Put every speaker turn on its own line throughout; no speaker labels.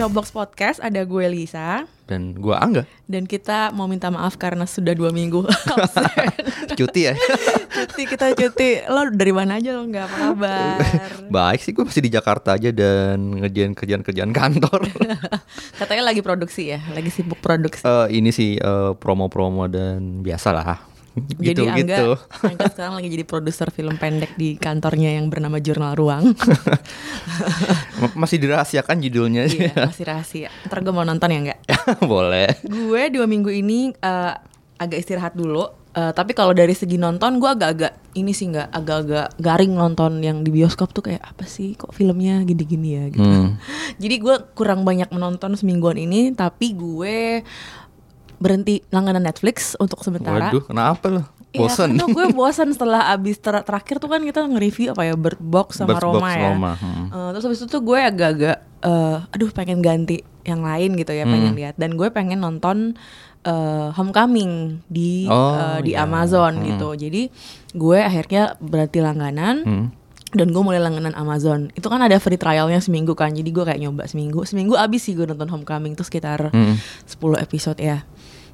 Showbox Podcast. Ada gue Lisa
dan gua Angga
dan kita mau minta maaf karena sudah dua minggu
cuti ya
cuti kita cuti. Lo dari mana aja lo nggak apa kabar?
baik sih gue masih di Jakarta aja dan ngerjain kerjaan-kerjaan kantor
Katanya lagi produksi ya, lagi sibuk produksi.
Eh, ini sih eh, promo-promo dan biasalah gitu
jadi Angga,
gitu
Angga sekarang lagi jadi produser film pendek di kantornya yang bernama Jurnal Ruang.
Masih dirahasiakan judulnya
iya, masih rahasia. Ntar gue mau nonton ya nggak?
boleh
gue dua minggu ini eh, agak istirahat dulu. Eh, tapi kalau dari segi nonton gue agak-agak ini sih nggak agak-agak garing nonton yang di bioskop tuh kayak apa sih kok filmnya gini-gini ya gitu.
Hmm.
Jadi gue kurang banyak menonton semingguan ini tapi gue berhenti langganan Netflix untuk sementara.
waduh kenapa lo
Iya,
bosen
karena gue bosan setelah abis ter- terakhir tuh kan kita nge-review apa ya Bird Box sama
Bird
Roma
Box,
ya.
Roma, hmm.
Eh, terus habis itu tuh gue agak-agak eh, aduh pengen ganti yang lain gitu ya, pengen
Hmm.
lihat dan gue pengen nonton eh, Homecoming di
Oh,
eh, di
iya.
Amazon
Hmm.
gitu. Jadi gue akhirnya berarti langganan.
Hmm.
Dan gue mulai langganan Amazon Itu kan ada free trialnya seminggu kan Jadi gue kayak nyoba seminggu Seminggu abis sih gue nonton Homecoming Itu sekitar
Hmm.
10 episode ya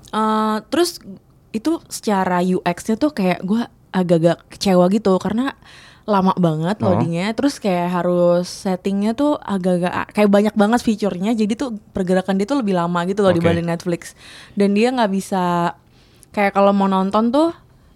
Eh, Terus itu secara UX-nya tuh kayak gue agak-agak kecewa gitu Karena lama banget
Oh.
loadingnya Terus kayak harus settingnya tuh agak-agak Kayak banyak banget fiturnya Jadi tuh pergerakan dia tuh lebih lama gitu loh
Oke.
dibanding Netflix Dan dia nggak bisa Kayak kalau mau nonton tuh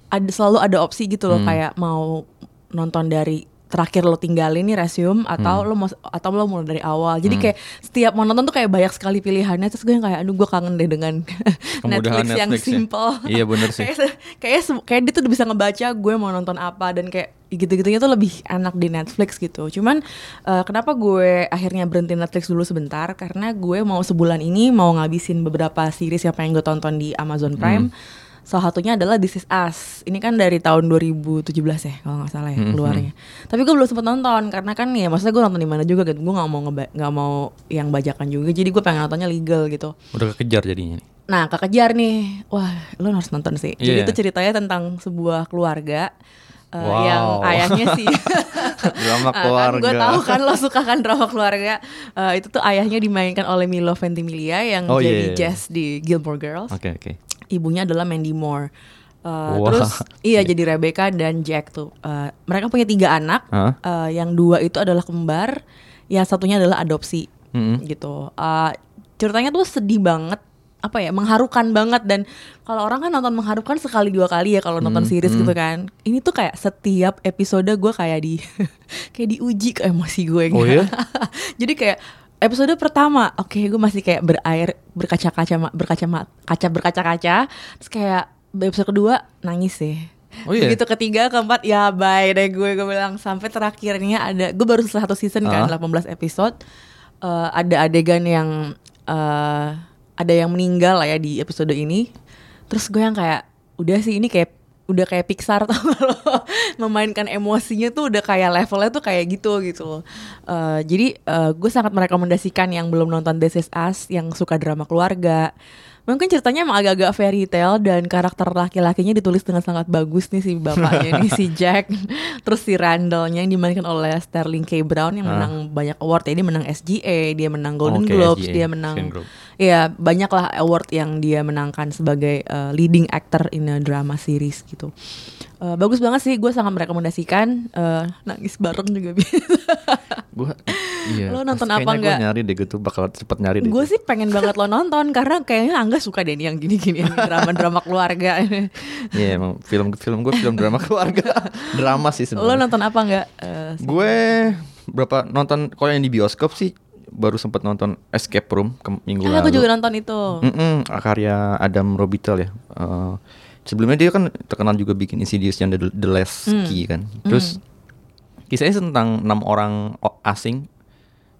ada selalu ada opsi gitu loh
Hmm.
kayak mau nonton dari terakhir lo tinggalin nih resume atau
Hmm.
lo mau atau lo mulai dari awal. Jadi kayak setiap mau nonton tuh kayak banyak sekali pilihannya. Terus gue yang kayak aduh gue kangen deh dengan
Kemudahan
Netflix, yang
Netflix ya.
simple.
Iya, bener sih.
kayak kayak kayak dia tuh bisa ngebaca gue mau nonton apa dan kayak gitu-gitunya tuh lebih enak di Netflix gitu. Cuman eh, kenapa gue akhirnya berhenti Netflix dulu sebentar? Karena gue mau sebulan ini mau ngabisin beberapa series yang pengen gue tonton di Amazon Prime Salah satunya adalah This Is Us. Ini kan dari tahun 2017 ya kalau nggak salah ya
Mhm.
keluarnya. Tapi gue belum sempet nonton karena kan ya maksudnya gue nonton di mana juga gitu. Gue nggak mau nggak mau yang bajakan juga. Jadi gue pengen nontonnya legal gitu.
udah kekejar jadinya nih.
Nah kekejar nih, wah lo harus nonton sih. Jadi
Iya.
itu ceritanya tentang sebuah keluarga eh,
Wow.
yang ayahnya sih.
drama
Ah, kan
keluarga
gue tahu kan lo suka kan drama keluarga. Eh, itu tuh ayahnya dimainkan oleh Milo Ventimiglia yang
Oh,
jadi
iya.
Jess di Gilmore Girls
oke oke
ibunya adalah Mandy Moore. Uh,
Wah.
Terus iya jadi Rebecca dan Jack tuh. Uh, mereka punya tiga anak.
Hah?
Uh, yang dua itu adalah kembar, yang satunya adalah adopsi.
Mm-mm.
Gitu. Uh, ceritanya tuh sedih banget apa ya mengharukan banget dan kalau orang kan nonton mengharukan sekali dua kali ya kalau nonton
Hmm,
series
hmm.
gitu kan ini tuh kayak setiap episode gue kayak di kayak diuji ke emosi gue
Oh ya?
jadi kayak episode pertama. Oke gue masih kayak berair berkaca-kaca berkaca kaca berkaca-kaca. Terus kayak episode kedua nangis sih.
Oh iya?
begitu ketiga keempat ya bye deh gue gue bilang. Sampai terakhirnya ada gue baru selesai satu season kan
Ah.
18 episode. Eh, ada adegan yang eh, ada yang meninggal lah ya di episode ini. Terus gue yang kayak udah sih ini kayak udah kayak Pixar tau gak lo? Memainkan emosinya tuh udah kayak levelnya tuh kayak gitu gitu loh. Eh, jadi eh, gue sangat merekomendasikan yang belum nonton This Is Us yang suka drama keluarga. Mungkin ceritanya emang agak-agak fairy tale dan karakter laki-lakinya ditulis dengan sangat bagus nih si bapaknya nih si Jack. Terus si Randallnya yang dimainkan oleh Sterling K. Brown yang menang banyak award ya. Dia menang SGA dia menang Golden
Oke,
Globes
SGA,
dia menang Ya banyak lah award yang dia menangkan sebagai uh, leading actor in a drama series gitu Uh, bagus banget sih gue sangat merekomendasikan uh, nangis bareng juga bisa
Gua iya.
Lo nonton apa
gua
nggak?
nyari deh gitu bakal cepet nyari deh.
gue sih pengen banget lo nonton karena kayaknya Angga suka deh nih yang gini-gini drama-drama keluarga
Iya emang film film gue film drama keluarga drama sih
lo
sebenarnya.
nonton apa nggak Uh,
Gue berapa nonton kalau yang di bioskop sih baru sempat nonton Escape Room ke minggu
ah,
lalu.
aku juga nonton itu
Mm-mm, karya Adam Robitel ya. Eh, sebelumnya dia kan terkenal juga bikin Insidious yang The, The Last
Hmm.
Key kan. Terus kisahnya tentang enam orang asing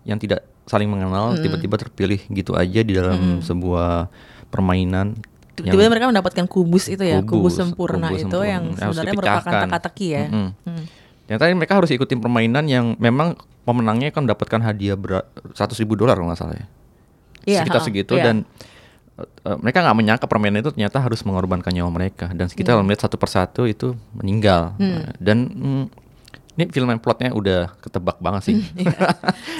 yang tidak saling mengenal tiba-tiba terpilih gitu aja di dalam sebuah permainan
Tiba-tiba mereka mendapatkan kubus itu ya, kubus,
Kubus,
sempurna
kubus
itu
sempurna.
yang sebenarnya merupakan teka-teki ya.
Mm-mm.
Hmm.
Ternyata mereka harus ikutin permainan yang memang pemenangnya kan mendapatkan hadiah berat seratus ribu dolar kalau nggak salah ya.
Iya,
sekitar segitu
iya.
dan uh, mereka nggak menyangka permainan itu ternyata harus mengorbankan nyawa mereka dan kita
Hmm.
melihat satu persatu itu meninggal Uh, dan mm, ini film yang plotnya udah ketebak banget sih.
Iya.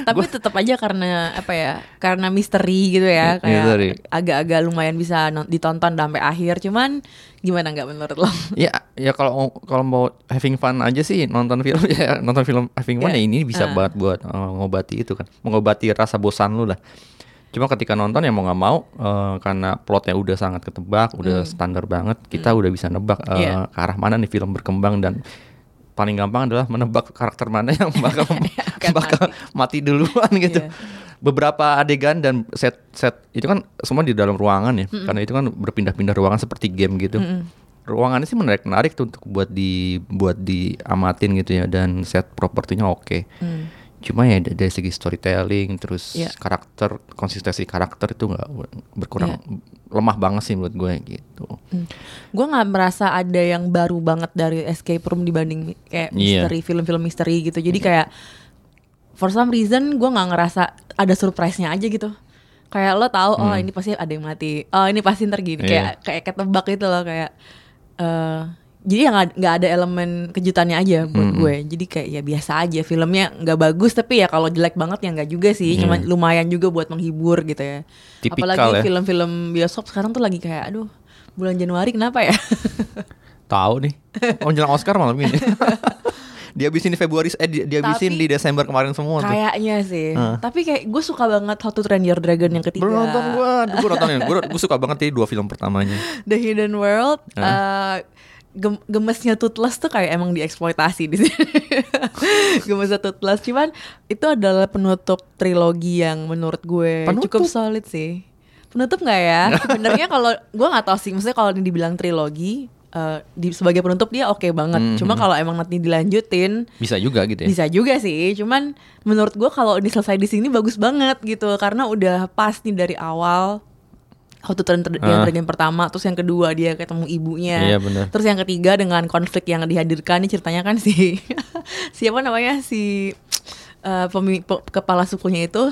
Tapi tetap aja karena apa ya? Karena misteri gitu ya, kayak agak-agak lumayan bisa ditonton sampai akhir. Cuman gimana nggak menurut lo?
ya ya kalau kalau mau having fun aja sih nonton film ya nonton film having fun
Iya.
ya ini bisa
Ah.
banget buat uh, ngobati itu kan mengobati rasa bosan lu lah cuma ketika nonton ya mau nggak mau uh, karena plotnya udah sangat ketebak udah standar banget kita udah bisa nebak uh,
Hmm. Iya.
ke arah mana nih film berkembang dan paling gampang adalah menebak karakter mana yang bakal bakal mati. duluan gitu.
Iya.
beberapa adegan dan set set itu kan semua di dalam ruangan ya. Karena itu kan berpindah-pindah ruangan seperti game gitu. Ruangannya sih menarik menarik tuh untuk buat di buat diamatin gitu ya. Dan set propertinya oke.
Hmm.
Cuma ya da- dari segi storytelling terus
Iya.
karakter konsistensi karakter itu nggak berkurang
Iya.
lemah banget sih menurut gue gitu
Gue nggak merasa ada yang baru banget dari escape room dibanding kayak
Iya.
misteri film-film misteri gitu. Jadi kayak for some reason gue nggak ngerasa ada surprise-nya aja gitu. Kayak lo tahu oh ini pasti ada yang mati. Oh ini pasti ntar gini. Kayak kayak ketebak gitu loh kayak. eh jadi ya nggak ada elemen kejutannya aja buat gue. Jadi kayak ya biasa aja filmnya nggak bagus tapi ya kalau jelek banget ya nggak juga sih. Cuma lumayan juga buat menghibur gitu ya.
Tipikal
Apalagi
ya.
film-film bioskop sekarang tuh lagi kayak aduh bulan Januari kenapa ya?
tahu nih oh jelang Oscar malam ini dia habisin di Februari eh dia, habisin di Desember kemarin semua tuh
Kayaknya sih. Tapi kayak gue suka banget How to Train Your Dragon yang ketiga.
belum nonton gue gue nontonin gue gue suka banget ini dua film pertamanya
The Hidden World. eh, gem- gemesnya Toothless tuh kayak emang dieksploitasi di sini. gemesnya Toothless. Cuman itu adalah penutup trilogi yang menurut gue
Penutup?
cukup solid sih. Penutup nggak ya? Sebenarnya kalau gue nggak tahu sih. Maksudnya kalau ini dibilang trilogi. eh, di sebagai penutup dia oke banget.
Hmm,
Cuma kalau emang nanti dilanjutin,
bisa juga gitu ya
Bisa juga sih, cuman menurut gua kalau ini selesai di sini bagus banget gitu karena udah pas nih dari awal. How to Train Dra-
Ah.
Dragon pertama, terus yang kedua dia ketemu ibunya.
Iya.
Terus yang ketiga dengan konflik yang dihadirkan nih ceritanya kan si siapa namanya si eh, pemi- pe- kepala sukunya itu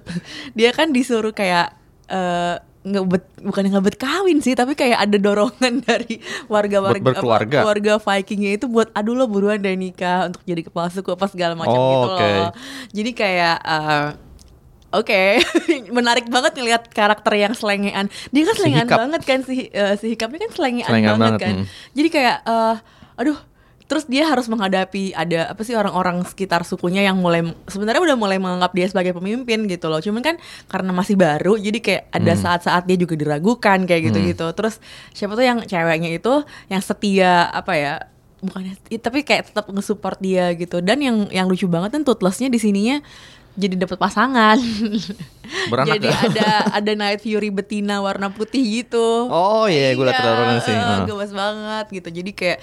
dia kan disuruh kayak eh, ngebet bukan ngebet kawin sih tapi kayak ada dorongan dari warga-warga
Buat berkeluarga.
apa, keluarga Vikingnya itu buat aduh lo buruan deh nikah untuk jadi kepala suku apa segala macam
Oh,
gitu
oke.
loh. Jadi kayak eh, Oke, menarik banget ngelihat karakter yang selengean. Dia kan
Si
selengean
Hikap.
banget kan si eh, si Hikapnya kan selengean,
Selengean
banget,
banget,
kan.
hmm.
Jadi kayak eh, aduh, terus dia harus menghadapi ada apa sih orang-orang sekitar sukunya yang mulai sebenarnya udah mulai menganggap dia sebagai pemimpin gitu loh. Cuman kan karena masih baru jadi kayak ada
Hmm.
saat-saat dia juga diragukan kayak gitu-gitu. Terus siapa tuh yang ceweknya itu yang setia apa ya? bukannya tapi kayak tetap nge-support dia gitu. Dan yang yang lucu banget kan Toothless-nya di sininya jadi dapat pasangan.
Beranak
jadi
gak?
ada ada Night Fury betina warna putih gitu.
Oh iya, gue liat trailernya sih. Ah.
gemes banget gitu. Jadi kayak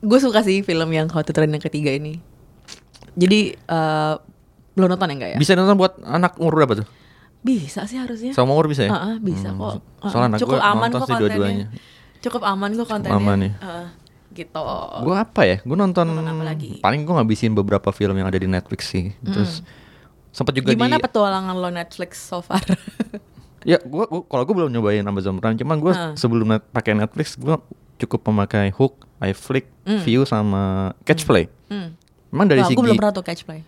gue suka sih film yang How to Train yang ketiga ini. Jadi eh, belum nonton ya enggak ya?
Bisa nonton buat anak umur berapa tuh?
Bisa sih harusnya.
Sama umur bisa ya?
Heeh, bisa
Hmm,
kok.
soalnya anak
Cukup aman
nonton
kok kontennya.
dua-duanya.
Cukup aman kok kontennya.
aman ya.
Heeh, gitu.
Gue apa ya? Gue nonton,
Nonton apa lagi?
paling gue ngabisin beberapa film yang ada di Netflix sih. Terus sempat juga
Gimana
di
petualangan lo Netflix so far?
ya gue gua, kalau gue belum nyobain Amazon Prime, cuman gue
Heeh.
sebelum net, pakai Netflix gue cukup memakai Hook, iFlick, View sama Catchplay.
Hmm.
Emang dari
Wah,
segi
gue belum pernah tuh catch play.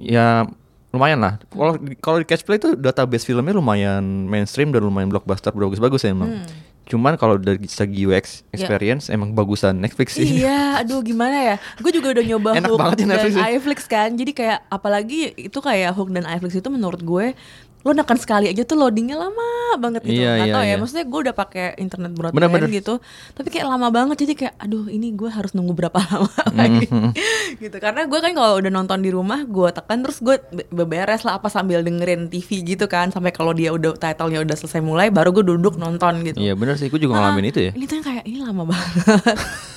ya lumayan lah. Kalau kalau di Catchplay itu database filmnya lumayan mainstream dan lumayan blockbuster bagus-bagus ya emang. Cuman kalau dari segi UX
Ya.
experience emang bagusan Netflix sih.
Iya, aduh gimana ya? Gue juga udah nyoba
Enak
Hook
banget ya
dan
Netflix ya.
iFlix kan. Jadi kayak apalagi itu kayak Hook dan iFlix itu menurut gue lo nekan sekali aja tuh loadingnya lama banget gitu.
Iya,
Nggak
iya,
tahu ya,
iya.
maksudnya gue udah pakai internet broadband
Bener-bener.
gitu. Tapi kayak lama banget jadi kayak aduh ini gue harus nunggu berapa lama lagi.
Mhm.
gitu. Karena gue kan kalau udah nonton di rumah gue tekan terus gue be- beberes lah apa sambil dengerin TV gitu kan sampai kalau dia udah titlenya udah selesai mulai baru gue duduk nonton gitu.
Iya bener sih, gue juga
Ah,
ngalamin itu ya.
Ini tuh kayak ini lama banget.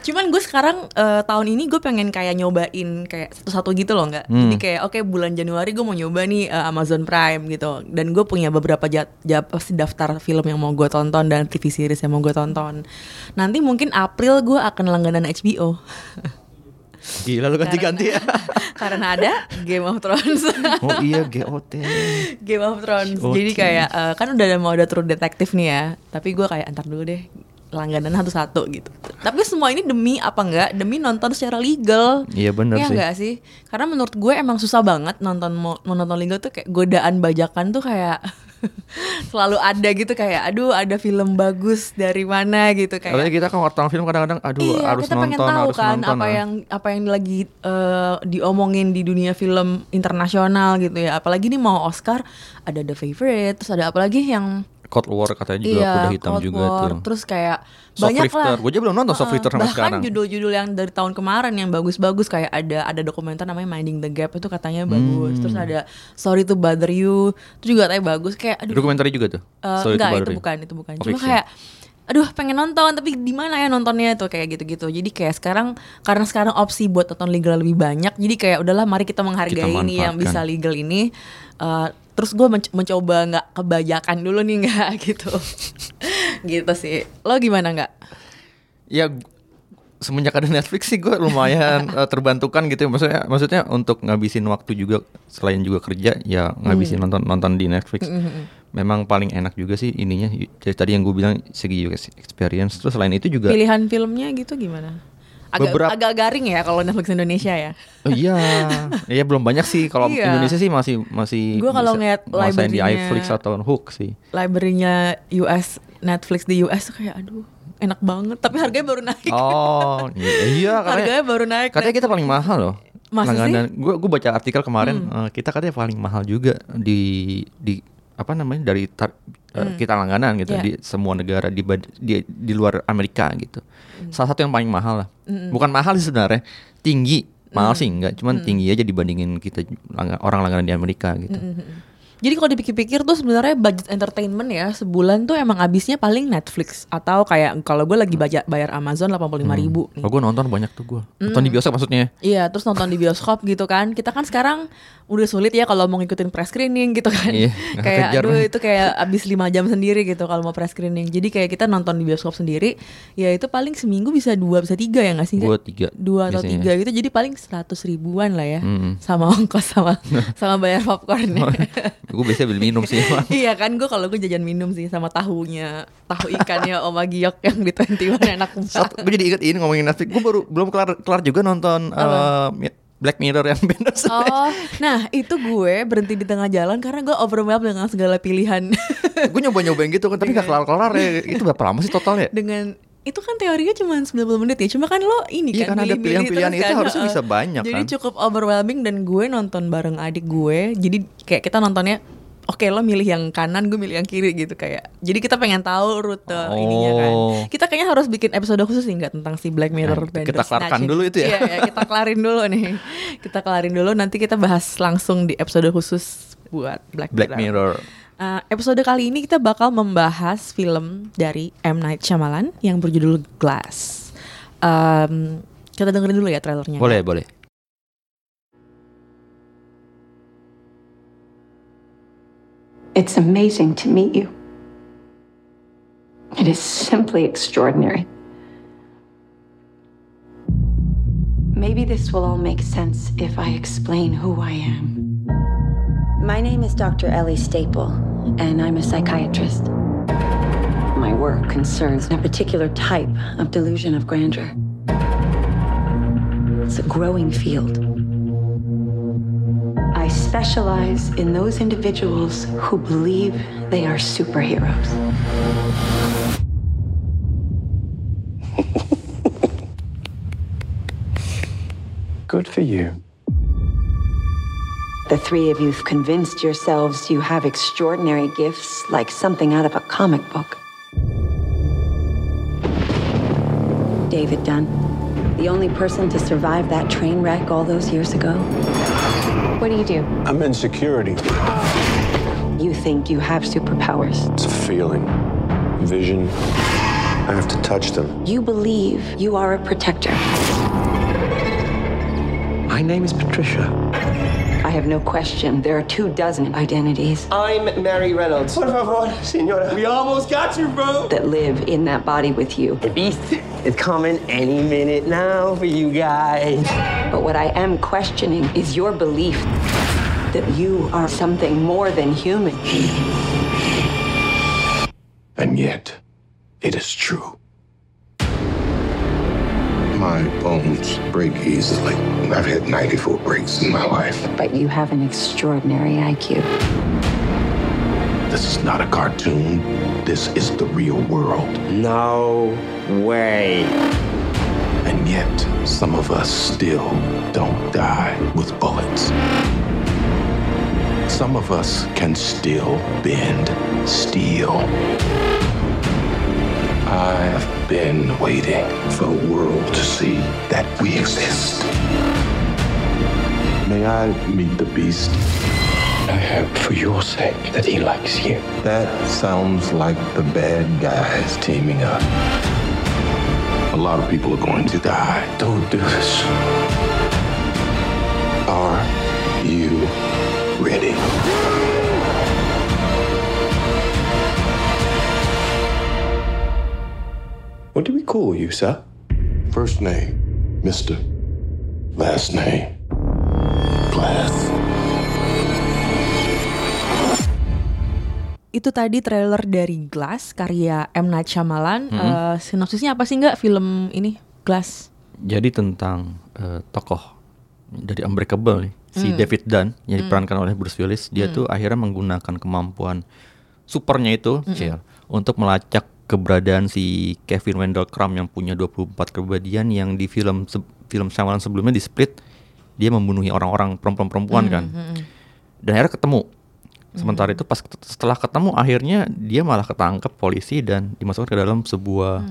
Cuman gue sekarang eh, tahun ini gue pengen kayak nyobain kayak satu-satu gitu loh nggak. Jadi kayak oke bulan Januari gue mau nyoba nih eh, Amazon Prime gitu. Dan gue punya beberapa jat, jat- daftar film yang mau gue tonton dan TV series yang mau gue tonton. Nanti mungkin April gue akan langganan HBO.
Gila lu ganti-ganti ya.
Karena ada Game of Thrones.
Oh iya GOT.
Game of Thrones.
Oke.
Jadi kayak eh, kan udah ada mau ada True Detective nih ya. Tapi gue kayak antar dulu deh langganan satu-satu gitu. Tapi semua ini demi apa enggak? Demi nonton secara legal.
Iya bener
Iya
sih.
enggak sih? Karena menurut gue emang susah banget nonton mau mau nonton legal tuh kayak godaan bajakan tuh kayak selalu ada gitu kayak aduh ada film bagus dari mana gitu kayak
Katanya kita kan wartawan film kadang-kadang aduh
iya,
harus
kita pengen
nonton,
tahu
harus
kan
nonton.
apa
ah.
yang apa yang lagi eh, diomongin di dunia film internasional gitu ya. Apalagi nih mau Oscar ada The Favorite, terus ada apa lagi yang
Cold War katanya juga
iya,
kuda hitam
Cold
juga
War,
tuh.
Terus kayak
Soft
banyak
Lifter.
lah.
Gue aja belum nonton Soft Lifter sampai
Bahkan
sekarang.
judul-judul yang dari tahun kemarin yang bagus-bagus kayak ada ada dokumenter namanya Minding the Gap itu katanya bagus. Terus
Hmm.
ada Sorry to Bother You itu juga katanya bagus kayak aduh
Dokumenter juga tuh.
Eh,
Sorry to
enggak
Bother
itu
You.
bukan itu bukan
Oh,
cuma
fiction.
kayak aduh pengen nonton tapi di mana ya nontonnya tuh kayak gitu-gitu jadi kayak sekarang karena sekarang opsi buat nonton legal lebih banyak jadi kayak udahlah mari kita menghargai
Kita
ini yang bisa legal ini Eh, terus gue mencoba nggak kebajakan dulu nih nggak gitu gitu sih lo gimana nggak
Ya semenjak ada Netflix sih gue lumayan eh, terbantukan gitu ya. Maksudnya maksudnya untuk ngabisin waktu juga selain juga kerja ya ngabisin
Hmm.
nonton nonton di Netflix. Memang paling enak juga sih ininya. Jadi tadi yang gue bilang segi UX experience. Terus selain itu juga
pilihan filmnya gitu gimana agak
Beberapa-
agak garing ya kalau Netflix Indonesia ya
Oh iya, iya belum banyak sih. Kalau
Iya.
Indonesia sih masih masih.
Gua kalau ngeliat
nguasain di iFlix atau Hook sih.
library-nya US Netflix di US tuh kayak aduh enak banget tapi harganya baru naik
Oh iya, iya katanya.
harganya baru naik
Katanya kita paling mahal loh.
Masa? Hmm.
Gue gue baca artikel kemarin eh, kita katanya paling mahal juga di di apa namanya dari tar- eh, kita langganan gitu
Iya.
di semua negara di, di di luar Amerika gitu.
Hmm.
Salah satu yang paling mahal lah. Bukan mahal sih sebenarnya, tinggi. Mahal
Hmm.
sih enggak, cuman tinggi aja dibandingin kita orang langganan di Amerika gitu.
Hmm. Jadi kalau dipikir-pikir tuh sebenarnya budget entertainment ya sebulan tuh emang habisnya paling Netflix atau kayak kalau gue lagi baca bayar Amazon 85.000 ribu nih.
Oh, gue nonton banyak tuh gue. Nonton di bioskop maksudnya.
Iya, terus nonton di bioskop gitu kan. Kita kan sekarang udah sulit ya kalau mau ngikutin press screening gitu kan.
Iya,
kayak
kejar.
aduh itu kayak abis 5 jam sendiri gitu kalau mau press screening. Jadi kayak kita nonton di bioskop sendiri, ya itu paling seminggu bisa dua bisa tiga ya nggak sih? Kak?
tiga
Dua atau
biasanya.
tiga gitu. Jadi paling 100 ribuan lah ya.
Mm-mm.
Sama ongkos sama sama bayar popcorn.
gue biasanya beli minum sih. emang.
iya kan gue kalau gue jajan minum sih sama tahunya tahu ikannya Oma Giok yang di 21 enak banget.
gue jadi inget ini ngomongin Netflix. Gue baru belum kelar kelar juga nonton eh, Black Mirror yang Bandersnatch.
Oh, nah itu gue berhenti di tengah jalan karena gue overwhelmed dengan segala pilihan.
gue nyoba nyobain gitu kan, tapi gak kelar kelar ya. Itu berapa lama sih totalnya?
dengan itu kan teorinya cuma 90 menit ya. Cuma kan lo ini
Iya,
kan
kan ada pilihan-pilihan itu
kan,
harusnya bisa banyak
Jadi
kan.
cukup overwhelming dan gue nonton bareng adik gue. Jadi kayak kita nontonnya Oke lo milih yang kanan, gue milih yang kiri gitu kayak. Jadi kita pengen tahu rute ininya kan.
Oh.
Kita kayaknya harus bikin episode khusus nih nggak tentang si Black Mirror.
Nah, kita kelarkan dulu itu ya.
Iya, ya, kita kelarin dulu nih. Kita kelarin dulu nanti kita bahas langsung di episode khusus buat Black,
Black Mirror.
Uh, episode kali ini kita bakal membahas film dari M Night Shyamalan yang berjudul Glass. Um, kita dengerin dulu ya trailernya.
Boleh, boleh.
It's amazing to meet you. It is simply extraordinary. Maybe this will all make sense if I explain who I am.
My name is Dr. Ellie Staple, and I'm a psychiatrist. My work concerns a particular type of delusion of grandeur. It's a growing field.
I specialize in those individuals who believe they are superheroes.
Good for you.
The three of you've convinced yourselves you have extraordinary gifts like something out of a comic book. David Dunn, the only person to survive that train wreck all those years ago.
What do you do?
I'm in security.
You think you have superpowers.
It's a feeling, vision, I have to touch them.
You believe you are a protector.
My name is Patricia.
I have no question there are two dozen identities
I'm Mary Reynolds. Por favor, señora. We almost got you, bro.
that live in that body with you.
The beast is coming any minute now for you guys.
But what I am questioning is your belief that you are something more than human.
And yet, it is true. My bones break easily. I've had 94 breaks in my life.
But you have an extraordinary IQ.
This is not a cartoon. This is the real world.
No way.
And yet, some of us still don't die with bullets. Some of us can still bend steel. I've been waiting for the world to see that we exist. May I meet the beast? I hope for your sake that he likes you. That sounds like the bad guys teaming up. A lot of people are going to die. Don't do this. Are you ready? What do we call you, sir? First name, Mr. Last name, Glass.
Itu tadi trailer dari Glass karya M. Night Shyamalan. Eh, sinopsisnya apa sih nggak film ini Glass?
Jadi tentang eh, tokoh dari Unbreakable nih, si David Dunn yang diperankan oleh Bruce Willis, dia tuh akhirnya menggunakan kemampuan supernya itu, Cil, untuk melacak keberadaan si Kevin Wendell Crumb yang punya 24 kepribadian yang di film se- film Shyamalan sebelumnya di Split dia membunuhi orang-orang perempuan-perempuan kan. Dan akhirnya ketemu. Sementara itu pas setelah ketemu akhirnya dia malah ketangkep polisi dan dimasukkan ke dalam sebuah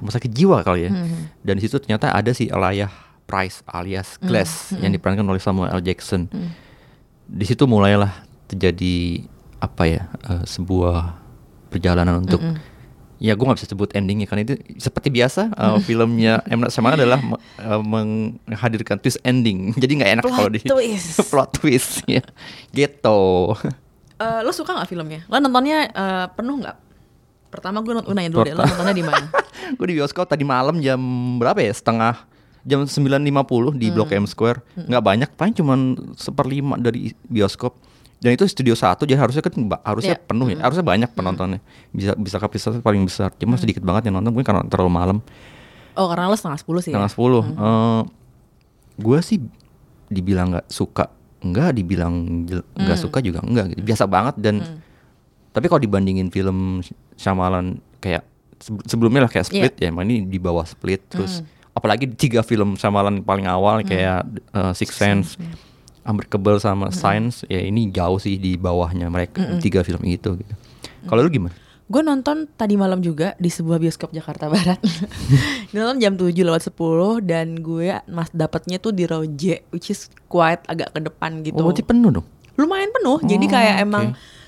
rumah sakit jiwa kali ya. Dan di situ ternyata ada si Elijah Price alias Glass yang diperankan oleh Samuel L. Jackson. Di situ mulailah terjadi apa ya eh, sebuah perjalanan untuk ya gue nggak bisa sebut endingnya karena itu seperti biasa eh, filmnya M. Night Shyamalan adalah eh, menghadirkan twist ending. Jadi nggak enak kalau di
twist.
plot twist ya. Gitu
Eh, lo suka nggak filmnya? Lo nontonnya eh, penuh nggak? Pertama gue nonton nanya dulu deh, lo nontonnya di mana?
gue di bioskop tadi malam jam berapa ya? Setengah jam 9.50 di Blok M Square. Nggak banyak paling cuman seperlima dari bioskop. Dan itu studio satu jadi harusnya kan harusnya
Iya.
penuh ya. Harusnya banyak penontonnya. Bisa bisa kapasitas paling besar. Cuma sedikit banget yang nonton mungkin karena terlalu malam.
Oh karena lo setengah sepuluh sih ya?
setengah sepuluh. Eh, gue sih dibilang nggak suka enggak dibilang jel- nggak suka juga enggak gitu. Biasa banget dan tapi kalau dibandingin film Shyamalan kayak se- sebelumnya lah kayak Split ya emang ini di bawah Split terus apalagi di tiga film Shyamalan paling awal kayak uh, Six Sense Unbreakable sama Science ya ini jauh sih di bawahnya mereka tiga film itu gitu. Kalau lu gimana
Gue nonton tadi malam juga di sebuah bioskop Jakarta Barat. Nonton jam 7 lewat 10 dan gue mas dapatnya tuh di row J which is quite agak ke depan gitu.
oh berarti penuh dong
Lumayan penuh. Jadi
Oh,
kayak
oke.
emang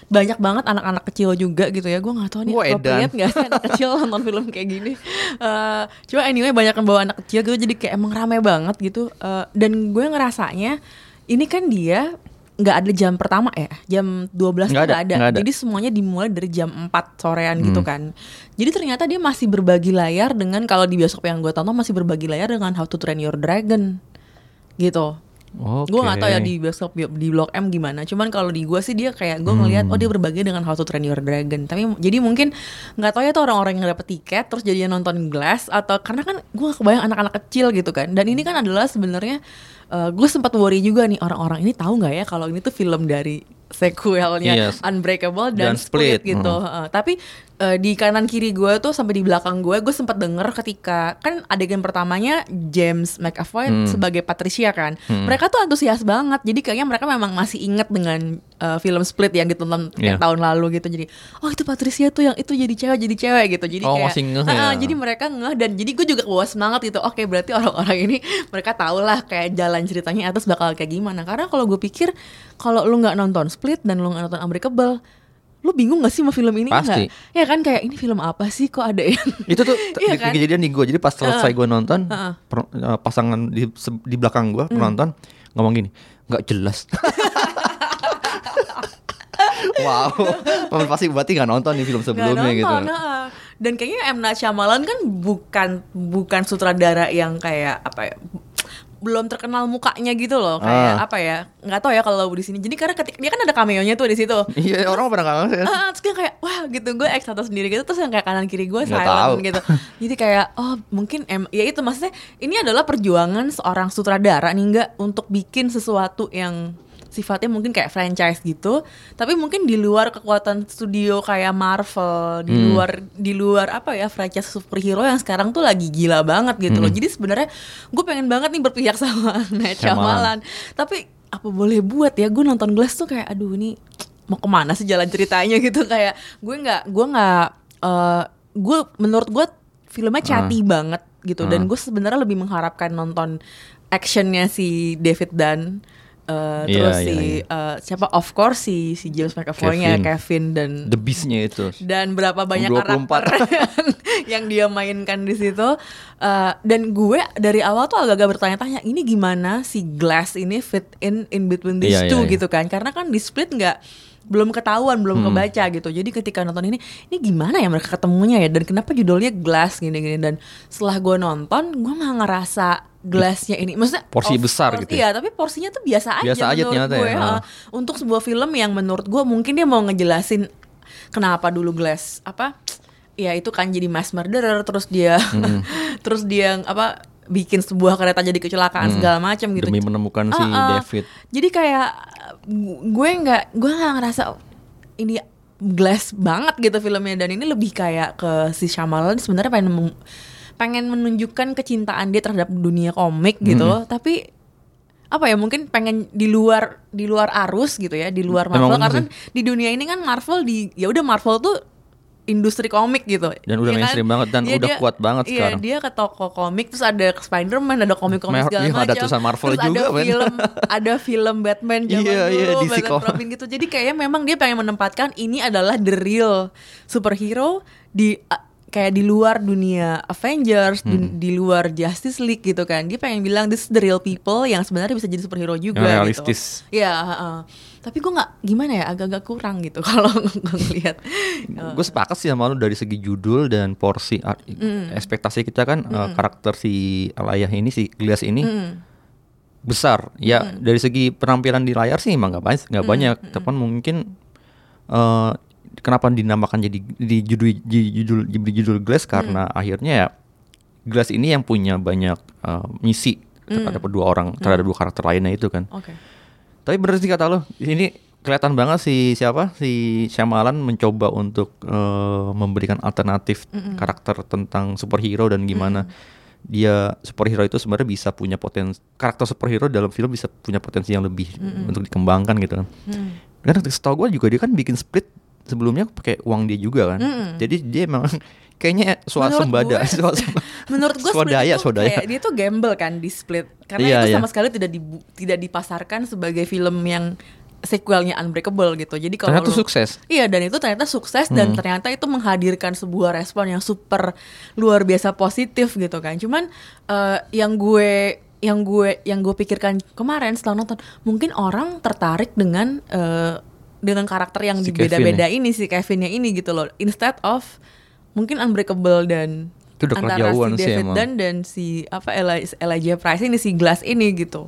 banyak banget anak-anak kecil juga gitu ya. Gue nggak tahu nih
Wah, edan.
appropriate nggak sih anak kecil nonton film kayak gini. Eh cuma anyway banyak yang bawa anak kecil gitu jadi kayak emang rame banget gitu. Eh, dan gue ngerasanya ini kan dia nggak ada jam pertama ya jam 12 tuh
Nggak ada,
nggak ada.
nggak ada.
jadi semuanya dimulai dari jam 4 sorean gitu kan jadi ternyata dia masih berbagi layar dengan kalau di bioskop yang gue tonton masih berbagi layar dengan How to Train Your Dragon gitu
Oke.
Gue gak tau ya di bioskop di Blok M gimana. Cuman kalau di gue sih dia kayak gue ngelihat oh dia berbagi dengan How to Train Your Dragon. Tapi jadi mungkin nggak tahu ya tuh orang-orang yang dapet tiket terus jadinya nonton Glass atau karena kan gue kebayang anak-anak kecil gitu kan. Dan ini kan adalah sebenarnya gue sempat worry juga nih orang-orang ini tahu nggak ya kalau ini tuh film dari sequelnya
Yes.
Unbreakable dan,
Dan Split.
Split, gitu.
Hmm.
Heeh. tapi eh, di kanan kiri gue tuh sampai di belakang gue gue sempat denger ketika kan adegan pertamanya James McAvoy sebagai Patricia kan mereka tuh antusias banget. Jadi kayaknya mereka memang masih inget dengan eh, film Split yang ditonton
Iya.
tahun lalu gitu. Jadi oh itu Patricia tuh yang itu jadi cewek jadi cewek gitu. Jadi
Oh,
kayak
masih ngeh ya.
jadi mereka ngeh dan jadi gue juga bawa semangat gitu. Oke berarti orang-orang ini mereka tahu lah kayak jalan ceritanya atas bakal kayak gimana. Karena kalau gue pikir kalau lu nggak nonton Split dan lu nggak nonton Unbreakable lu bingung gak sih sama film ini
Pasti.
nggak? ya kan kayak ini film apa sih kok ada yang
itu tuh
Iya
di-
kan?
kejadian di gue jadi pas selesai gue nonton
Heeh.
per- eh, pasangan di di belakang gue penonton ngomong gini nggak jelas wow pasti berarti nggak nonton nih film sebelumnya
nonton,
gitu
heeh. dan kayaknya M Night Shyamalan kan bukan bukan sutradara yang kayak apa ya belum terkenal mukanya gitu loh. Kayak
Ah.
apa ya? Nggak tahu ya kalau di sini. Jadi karena ketika dia kan ada cameo-nya tuh di situ.
Iya orang pada nggak ngerti
Ah, terus kayak, kayak wah gitu. Gue atau sendiri gitu. Terus yang kayak kanan kiri gue
Nggak
silent
tahu.
gitu. Jadi kayak oh mungkin em ya itu maksudnya ini adalah perjuangan seorang sutradara nih enggak untuk bikin sesuatu yang sifatnya mungkin kayak franchise gitu tapi mungkin di luar kekuatan studio kayak Marvel di
Hmm.
luar di luar apa ya franchise superhero yang sekarang tuh lagi gila banget gitu loh. Jadi sebenarnya gue pengen banget nih berpihak sama Night
Shyamalan.
Tapi apa boleh buat ya gue nonton Glass tuh kayak aduh ini mau ke mana sih jalan ceritanya? gitu. Kayak gue nggak gue nggak eh, gue menurut gue filmnya chatty banget gitu. Dan gue sebenarnya lebih mengharapkan nonton actionnya si David Dunn eh,
Iya,
terus
iya,
si
iya.
eh, siapa of course si si James McAvoy-nya
Kevin.
Kevin dan
the beastnya itu
dan berapa banyak
24.
karakter yang, yang dia mainkan di situ Uh, dan gue dari awal tuh agak-agak bertanya-tanya ini gimana si Glass ini fit in in between these
Iya,
two
iya, iya.
gitu kan karena kan di split nggak belum ketahuan belum
Hmm.
kebaca gitu jadi ketika nonton ini ini gimana ya mereka ketemunya ya dan kenapa judulnya Glass gini-gini dan setelah gue nonton gue nggak ngerasa Glassnya ini. Maksudnya
Porsi
of
besar
course,
gitu ya?
Iya tapi porsinya tuh biasa aja
Biasa aja ternyata
gue.
ya,
ha. untuk sebuah film yang menurut gue mungkin dia mau ngejelasin kenapa dulu Glass apa ya itu kan jadi mass murderer terus dia terus dia apa bikin sebuah kereta jadi kecelakaan segala macam gitu.
Demi menemukan si
Ah, ah.
David.
Jadi kayak gu- gue nggak gue nggak ngerasa ini Glass banget gitu filmnya. Dan ini lebih kayak ke si Shyamalan sebenarnya pengen pengen menunjukkan kecintaan dia terhadap dunia komik gitu. Tapi apa ya mungkin pengen di luar di luar arus gitu ya di luar Marvel. karena
sih.
di dunia ini kan Marvel di ya udah Marvel tuh industri komik gitu.
Dan udah
Iya
mainstream banget dan
Iya,
udah
dia-
kuat banget
iya,
sekarang.
dia ke toko komik terus ada Spider-Man ada komik-komik segala
iya,
macam.
ada tulisan Marvel
terus
juga,
ada film ada film Batman zaman
Iya, iya,
dulu
DC
Batman. Robin gitu. Jadi kayaknya memang dia pengen menempatkan ini adalah the real superhero di kayak di luar dunia Avengers di,
Hmm.
di luar Justice League gitu kan. Dia pengen bilang this is the real people yang sebenarnya bisa jadi superhero juga
Yang
gitu.
realistis.
ya heeh. tapi gue nggak gimana ya agak-agak kurang gitu kalau gue ngeliat
gue sepakat sih sama lu dari segi judul dan porsi art- ekspektasi kita kan eh, karakter si Alayah ini si Glias ini besar. Ya dari segi penampilan di layar sih emang nggak banyak nggak banyak. Tapi mungkin eh, kenapa dinamakan jadi di judul di judul di judul Glass? Karena akhirnya ya Glass ini yang punya banyak eh, misi terhadap dua orang terhadap dua karakter lainnya itu kan.
Oke.
Tapi bener sih kata lo, ini kelihatan banget si siapa? Si Shyamalan mencoba untuk eh, memberikan alternatif karakter tentang superhero dan gimana dia superhero itu sebenarnya bisa punya potensi karakter superhero dalam film bisa punya potensi yang lebih untuk dikembangkan gitu kan. Karena setahu gue juga dia kan bikin split sebelumnya pakai uang dia juga kan. Jadi dia memang kayaknya swasembada,
menurut gue
swadaya, swadaya.
kayak dia tuh gamble kan di split karena
Iya,
itu
iya.
sama sekali tidak dibu- tidak dipasarkan sebagai film yang sequelnya Unbreakable gitu jadi kalau
Ternyata
lu-
sukses. Hmm.
iya dan itu ternyata sukses dan ternyata itu menghadirkan sebuah respon yang super luar biasa positif gitu kan cuman eh, yang gue yang gue yang gue pikirkan kemarin setelah nonton mungkin orang tertarik dengan eh, dengan karakter yang
Si
dibeda-beda ini si Kevinnya ini gitu loh instead of mungkin Unbreakable dan
Itu udah
antara si
sih
David
emang.
Dunn dan si apa Eli- Elijah Price ini si Glass ini gitu.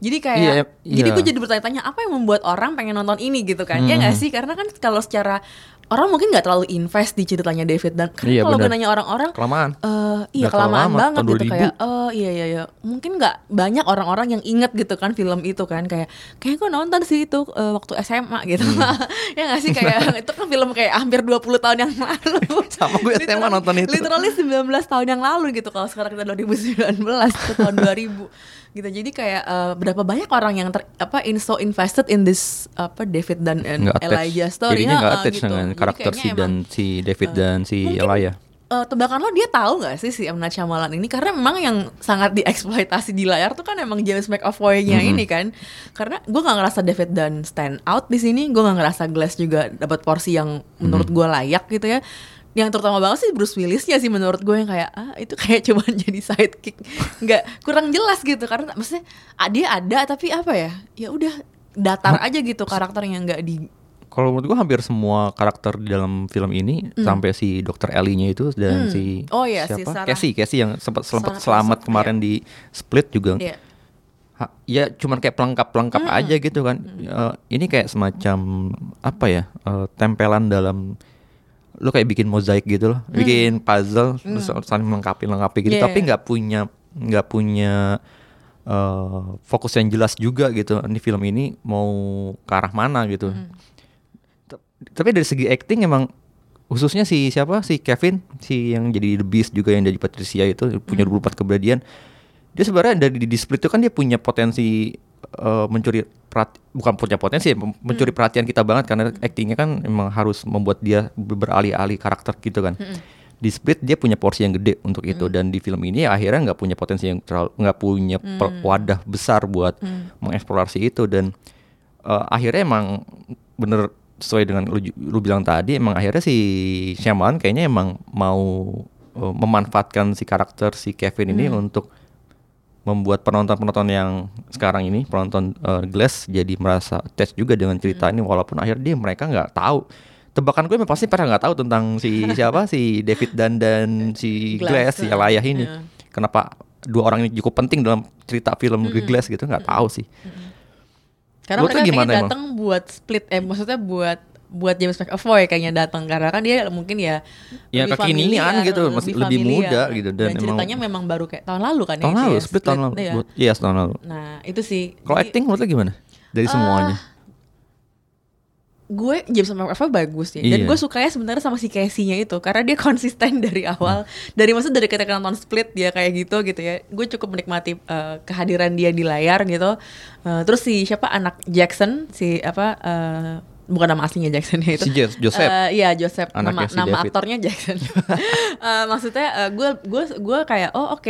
Jadi kayak
Iya,
jadi
iya.
gue jadi bertanya-tanya apa yang membuat orang pengen nonton ini gitu kan? Ya nggak sih? Karena kan kalau secara orang mungkin nggak terlalu invest di ceritanya David Dunn. Karena
Iya,
kalau gue nanya orang-orang
Kelamaan.
eh iya
terlalu
kelamaan
lama,
banget gitu
2000.
kayak oh iya iya iya mungkin nggak banyak orang-orang yang inget gitu kan film itu kan kayak kayak gue nonton sih itu eh, waktu SMA gitu
Hmm.
ya nggak sih kayak itu kan film kayak hampir 20 tahun yang lalu
Sama gue SMA
Literally-
nonton itu.
literally 19 tahun yang lalu gitu kalau sekarang kita 2019 itu tahun 2000 gitu. Jadi kayak eh, berapa banyak orang yang ter, apa in so invested in this apa David dan and
nggak attach.
Elijah story
Jadinya nggak attach
gitu.
dengan
Jadi
karakter si dan si David dan si
mungkin-
Elijah.
eh, tebakan lo dia tahu nggak sih si M. Night Shyamalan ini? Karena memang yang sangat dieksploitasi di layar tuh kan emang James McAvoy-nya ini kan. Karena gue nggak ngerasa David Dunn stand out di sini gue nggak ngerasa Glass juga dapat porsi yang menurut gue layak gitu ya yang terutama banget sih Bruce Willisnya sih menurut gue yang kayak ah itu kayak cuman jadi sidekick nggak kurang jelas gitu karena maksudnya ah, dia ada tapi apa ya ya udah datar aja gitu karakternya nggak di
Kalau menurut gua hampir semua karakter di dalam film ini sampai si dokter Ellie-nya itu dan
Hmm.
si
Oh iya, si
siapa?
Sarah.
Casey, Casey yang sempat
Sarah
selamat
Paulson,
kemarin di Split juga.
ya
Ha- ya cuman kayak pelengkap-pelengkap
Hmm.
aja gitu kan. Eh, ini kayak semacam apa ya? eh, tempelan dalam lu kayak bikin mozaik gitu loh, bikin puzzle terus saling melengkapi lengkapi gitu,
Hmm. Yeah.
tapi nggak punya nggak punya eh, fokus yang jelas juga gitu. Ini film ini mau ke arah mana gitu.
Hmm.
Tapi dari segi acting emang khususnya si siapa si Kevin si yang jadi The Beast juga yang jadi Patricia itu punya
Hmm.
24 keberanian dia sebenarnya dari di Split itu kan dia punya potensi eh, mencuri perhati- bukan punya potensi ya, mem-
Hmm.
mencuri perhatian kita banget karena actingnya kan emang harus membuat dia ber- beralih-alih karakter gitu kan
Hmm.
di Split dia punya porsi yang gede untuk itu dan di film ini ya akhirnya nggak punya potensi yang terlalu nggak punya per-
Hmm.
wadah besar buat mengeksplorasi itu dan eh, akhirnya emang bener sesuai dengan lu, lu bilang tadi emang akhirnya si Shyamalan kayaknya emang mau eh, memanfaatkan si karakter si Kevin ini untuk membuat penonton-penonton yang sekarang ini penonton eh, Glass jadi merasa attach juga dengan cerita ini walaupun akhirnya dia mereka nggak tahu. Tebakan gue memang pasti pada nggak tahu tentang si siapa si David Dan dan si
Glass,
Glass, si
eh,
Alayah ini.
iya.
kenapa dua orang ini cukup penting dalam cerita film The Glass gitu? Nggak tahu sih.
Karena
Lu
mereka
gimana
datang buat split eh maksudnya buat buat James McAvoy kayaknya datang karena kan dia mungkin ya
Ya,
lebih
kekinian gitu, masih lebih
familiar.
muda gitu, dan emang-
ceritanya memang baru kayak tahun lalu kan
tahun
ya,
lalu
si
Split tahun lalu
iya.
Buat- iya tahun lalu
Nah, itu sih.
kalau acting menurut lu gimana dari
Ah,
semuanya
gue James McAvoy bagus ya. Dan
Iya.
gue sukanya sebenarnya sama si Casey-nya itu karena dia konsisten dari awal. Dari maksud dari ketika nonton Split dia kayak gitu gitu ya. Gue cukup menikmati eh, kehadiran dia di layar gitu. Eh, terus si siapa anak Jackson si apa eh, bukan nama aslinya Jackson ya itu.
Si Jo- Joseph.
Eh, iya Joseph nama
Anaknya si
nama
David.
aktornya Jackson. Eh, maksudnya gue gue gue kayak oh oke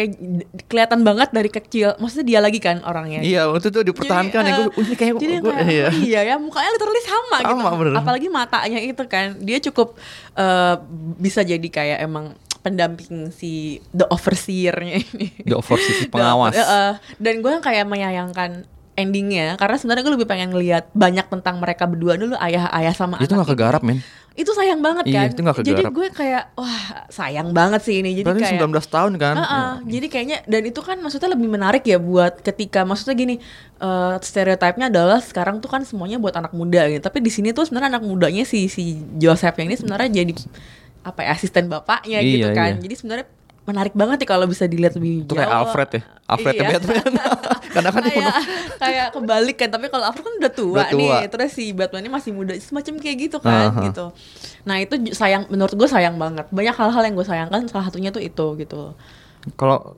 kelihatan banget dari kecil. Maksudnya dia lagi kan orangnya.
iya waktu itu dipertahankan ya
Jadi,
gue
eh,
ini kayak
jadi
gue
kayak,
iya
oh iya ya mukanya literally sama, gitu
Sama, bener.
apalagi matanya itu kan dia cukup eh, bisa jadi kayak emang pendamping si the overseer-nya ini
The overseer, si
The-
pengawas.
eh, eh. dan gue kayak menyayangkan endingnya karena sebenarnya gue lebih pengen ngelihat banyak tentang mereka berdua dulu ayah-ayah sama
itu nggak kegarap men.
Itu sayang banget
Iya,
kan?
itu nggak
jadi gue kayak wah sayang banget sih ini. Jadi
Berarti
kayak
19 tahun kan?
Heeh, jadi kayaknya dan itu kan maksudnya lebih menarik ya buat ketika maksudnya gini eh stereotipnya adalah sekarang tuh kan semuanya buat anak muda gitu. Tapi di sini tuh sebenarnya anak mudanya si si Joseph yang ini sebenarnya jadi apa ya asisten bapaknya gitu
Iya,
kan.
iya.
Jadi sebenarnya menarik banget nih kalau bisa dilihat lebih
itu kayak. Alfred ya Alfred
Iya.
Batman karena kan
kayak kayak kebalik kan tapi kalau Alfred kan udah tua,
Udah tua.
nih terus si Batman ini masih muda semacam kayak gitu kan
Aha.
gitu nah itu sayang menurut gue sayang banget banyak hal-hal yang gue sayangkan salah satunya tuh itu gitu
kalau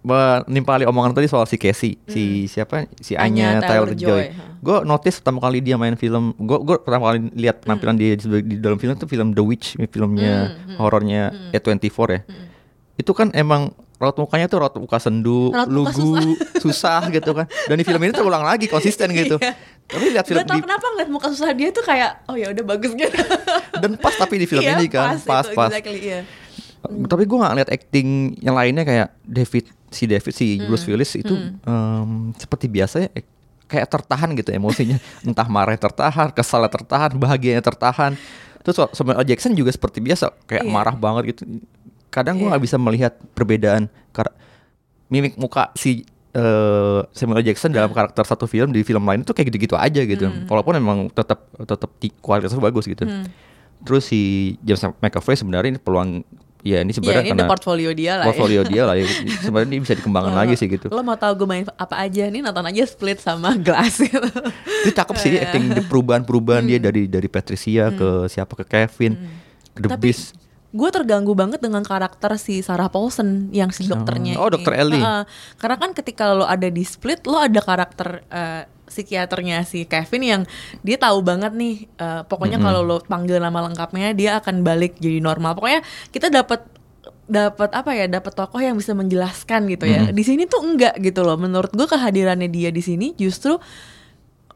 menimpali omongan tadi soal si Casey, si siapa, si Anya,
Hmm. Anya
Taylor
Taylor-Joy,
Joy.
ha.
Gue notice pertama kali dia main film, gue gue pertama kali lihat penampilan
Hmm.
dia di, di dalam film itu film The Witch, filmnya horornya A24 ya. Itu kan emang raut mukanya tuh raut muka sendu,
Raut muka
lugu, susah. gitu kan. Dan di film ini terulang lagi konsisten gitu.
Iya.
Tapi lihat film
Gak tau
di,
kenapa ngeliat muka susah dia tuh kayak oh ya udah bagus gitu.
dan pas tapi di film
Iya,
ini kan, pas
itu,
pas.
exactly, iya.
Tapi gue gak ngeliat acting yang lainnya kayak David si David si
Hmm.
Bruce Willis itu em, seperti biasa ya eh, kayak tertahan gitu emosinya entah marah tertahan kesalnya tertahan bahagianya tertahan terus Samuel L. Jackson juga seperti biasa kayak
Iya.
marah banget gitu kadang gue
Iya.
nggak bisa melihat perbedaan karena mimik muka si eh, Samuel. Jackson dalam karakter satu film di film lain itu kayak gitu-gitu aja gitu. Walaupun emang tetap tetap kualitasnya bagus gitu. Terus si James McAvoy sebenarnya ini peluang ya ini sebenarnya
ini
karena
portfolio dia lah
portfolio dia lah ya. sebenarnya ini bisa dikembangkan
Lo-
lagi sih gitu.
Lo mau tahu gue main apa aja nih? Nonton aja Split sama Glass. Gitu.
itu cakep sih acting di perubahan-perubahan dia dari dari Patricia ke siapa ke Kevin ke The
Tapi
Beast
gue terganggu banget dengan karakter si Sarah Paulson yang si dokternya.
Oh,
ini.
Dr. Ellie.
Heeh. karena kan ketika lo ada di Split, lo ada karakter eh, psikiaternya si Kevin yang dia tahu banget nih eh, pokoknya kalau lo panggil nama lengkapnya dia akan balik jadi normal pokoknya kita dapat dapat apa ya dapat tokoh yang bisa menjelaskan gitu ya di sini tuh enggak gitu loh menurut gue kehadirannya dia di sini justru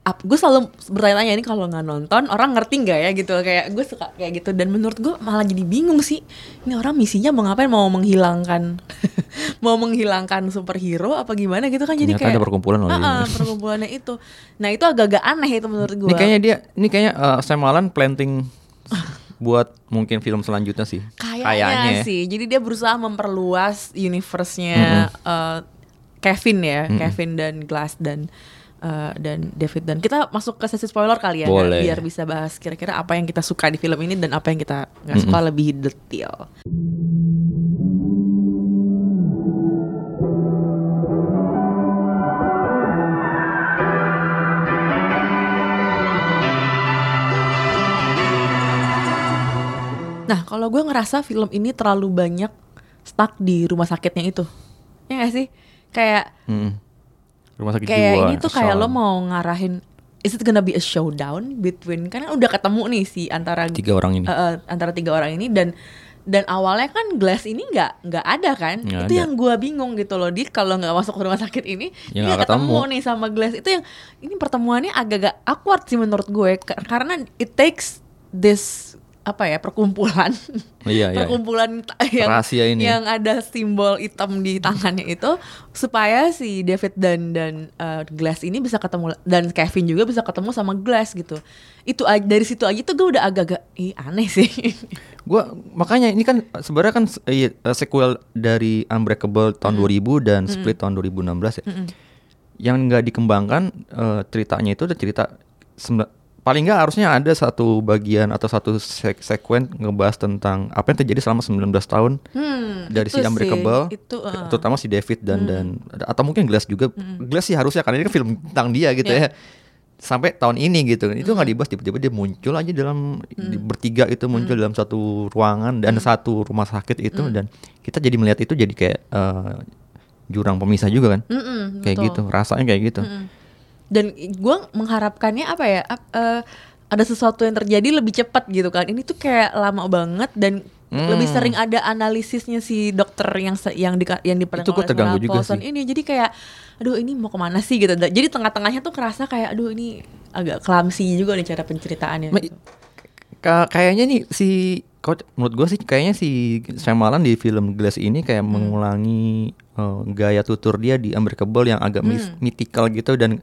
ap, gue selalu bertanya-tanya ini kalau nggak nonton orang ngerti nggak ya gitu? Kayak gue suka kayak gitu. Dan menurut gue malah jadi bingung sih ini orang misinya mau ngapain? Mau menghilangkan mau menghilangkan superhero apa gimana gitu kan? Jadi
Ternyata
kayak
ada perkumpulan loh
perkumpulannya itu. Nah itu agak-agak aneh itu menurut gue
Ini kayaknya dia, ini kayaknya eh, Sam Allen planting buat mungkin film selanjutnya sih.
Kayaknya
ya.
sih. Jadi dia berusaha memperluas universe-nya eh, Kevin ya, Kevin dan Glass dan eh, dan David dan kita masuk ke sesi spoiler kali ya
Boleh.
biar bisa bahas kira-kira apa yang kita suka di film ini dan apa yang kita nggak suka lebih detail. Nah, kalau gue ngerasa film ini terlalu banyak stuck di rumah sakitnya itu. Ya gak sih? Kayak.
Rumah sakit
kayak
jiwa.
ini tuh kayak lo mau ngarahin is it gonna be a showdown between kan udah ketemu nih si antara
tiga orang ini.
eh, antara tiga orang ini dan dan awalnya kan Glass ini nggak nggak ada kan
Nggak
itu
ada.
yang gue bingung gitu loh dia kalau nggak masuk ke rumah sakit ini
Ya,
dia ketemu
ketemu.
nih sama Glass itu yang ini pertemuannya agak-agak awkward sih menurut gue Ka- karena it takes this apa ya perkumpulan
Iya, iya.
perkumpulan ta- yang
Rahasia ini.
yang ada simbol hitam di tangannya itu supaya si David dan dan uh, Glass ini bisa ketemu dan Kevin juga bisa ketemu sama Glass gitu itu dari situ aja tuh gue udah agak-agak ih aneh sih
Gua makanya ini kan sebenarnya kan eh, iya, eh, sequel dari Unbreakable tahun 2000 dan Split tahun 2016 ya. Yang nggak dikembangkan eh, ceritanya itu udah cerita sembilan- paling nggak harusnya ada satu bagian atau satu sek sekuen ngebahas tentang apa yang terjadi selama 19 tahun
Hmm,
dari si
sih,
Unbreakable,
itu, uh.
terutama si David dan dan atau mungkin Glass juga. Glass sih harusnya karena ini kan film tentang dia gitu
Yeah.
ya. Sampai tahun ini gitu. Itu nggak dibahas tiba-tiba dia muncul aja dalam di- bertiga itu muncul dalam satu ruangan dan satu rumah sakit itu dan kita jadi melihat itu jadi kayak eh, jurang pemisah juga kan.
Mm-mm,
kayak
betul.
gitu, rasanya kayak gitu.
Dan gue mengharapkannya apa ya eh, ada sesuatu yang terjadi lebih cepat gitu kan. Ini tuh kayak lama banget dan
Hmm.
lebih sering ada analisisnya si dokter yang yang di yang diperankan
Itu terganggu juga sih.
ini. Jadi kayak aduh ini mau ke mana sih? gitu. Jadi tengah-tengahnya tuh kerasa kayak aduh ini agak clumsy juga nih cara penceritaannya.
Ma-
gitu.
Ka- kayaknya nih si kau menurut gue sih kayaknya si Shyamalan di film Glass ini kayak mengulangi eh, gaya tutur dia di Unbreakable yang agak mis- mythical gitu dan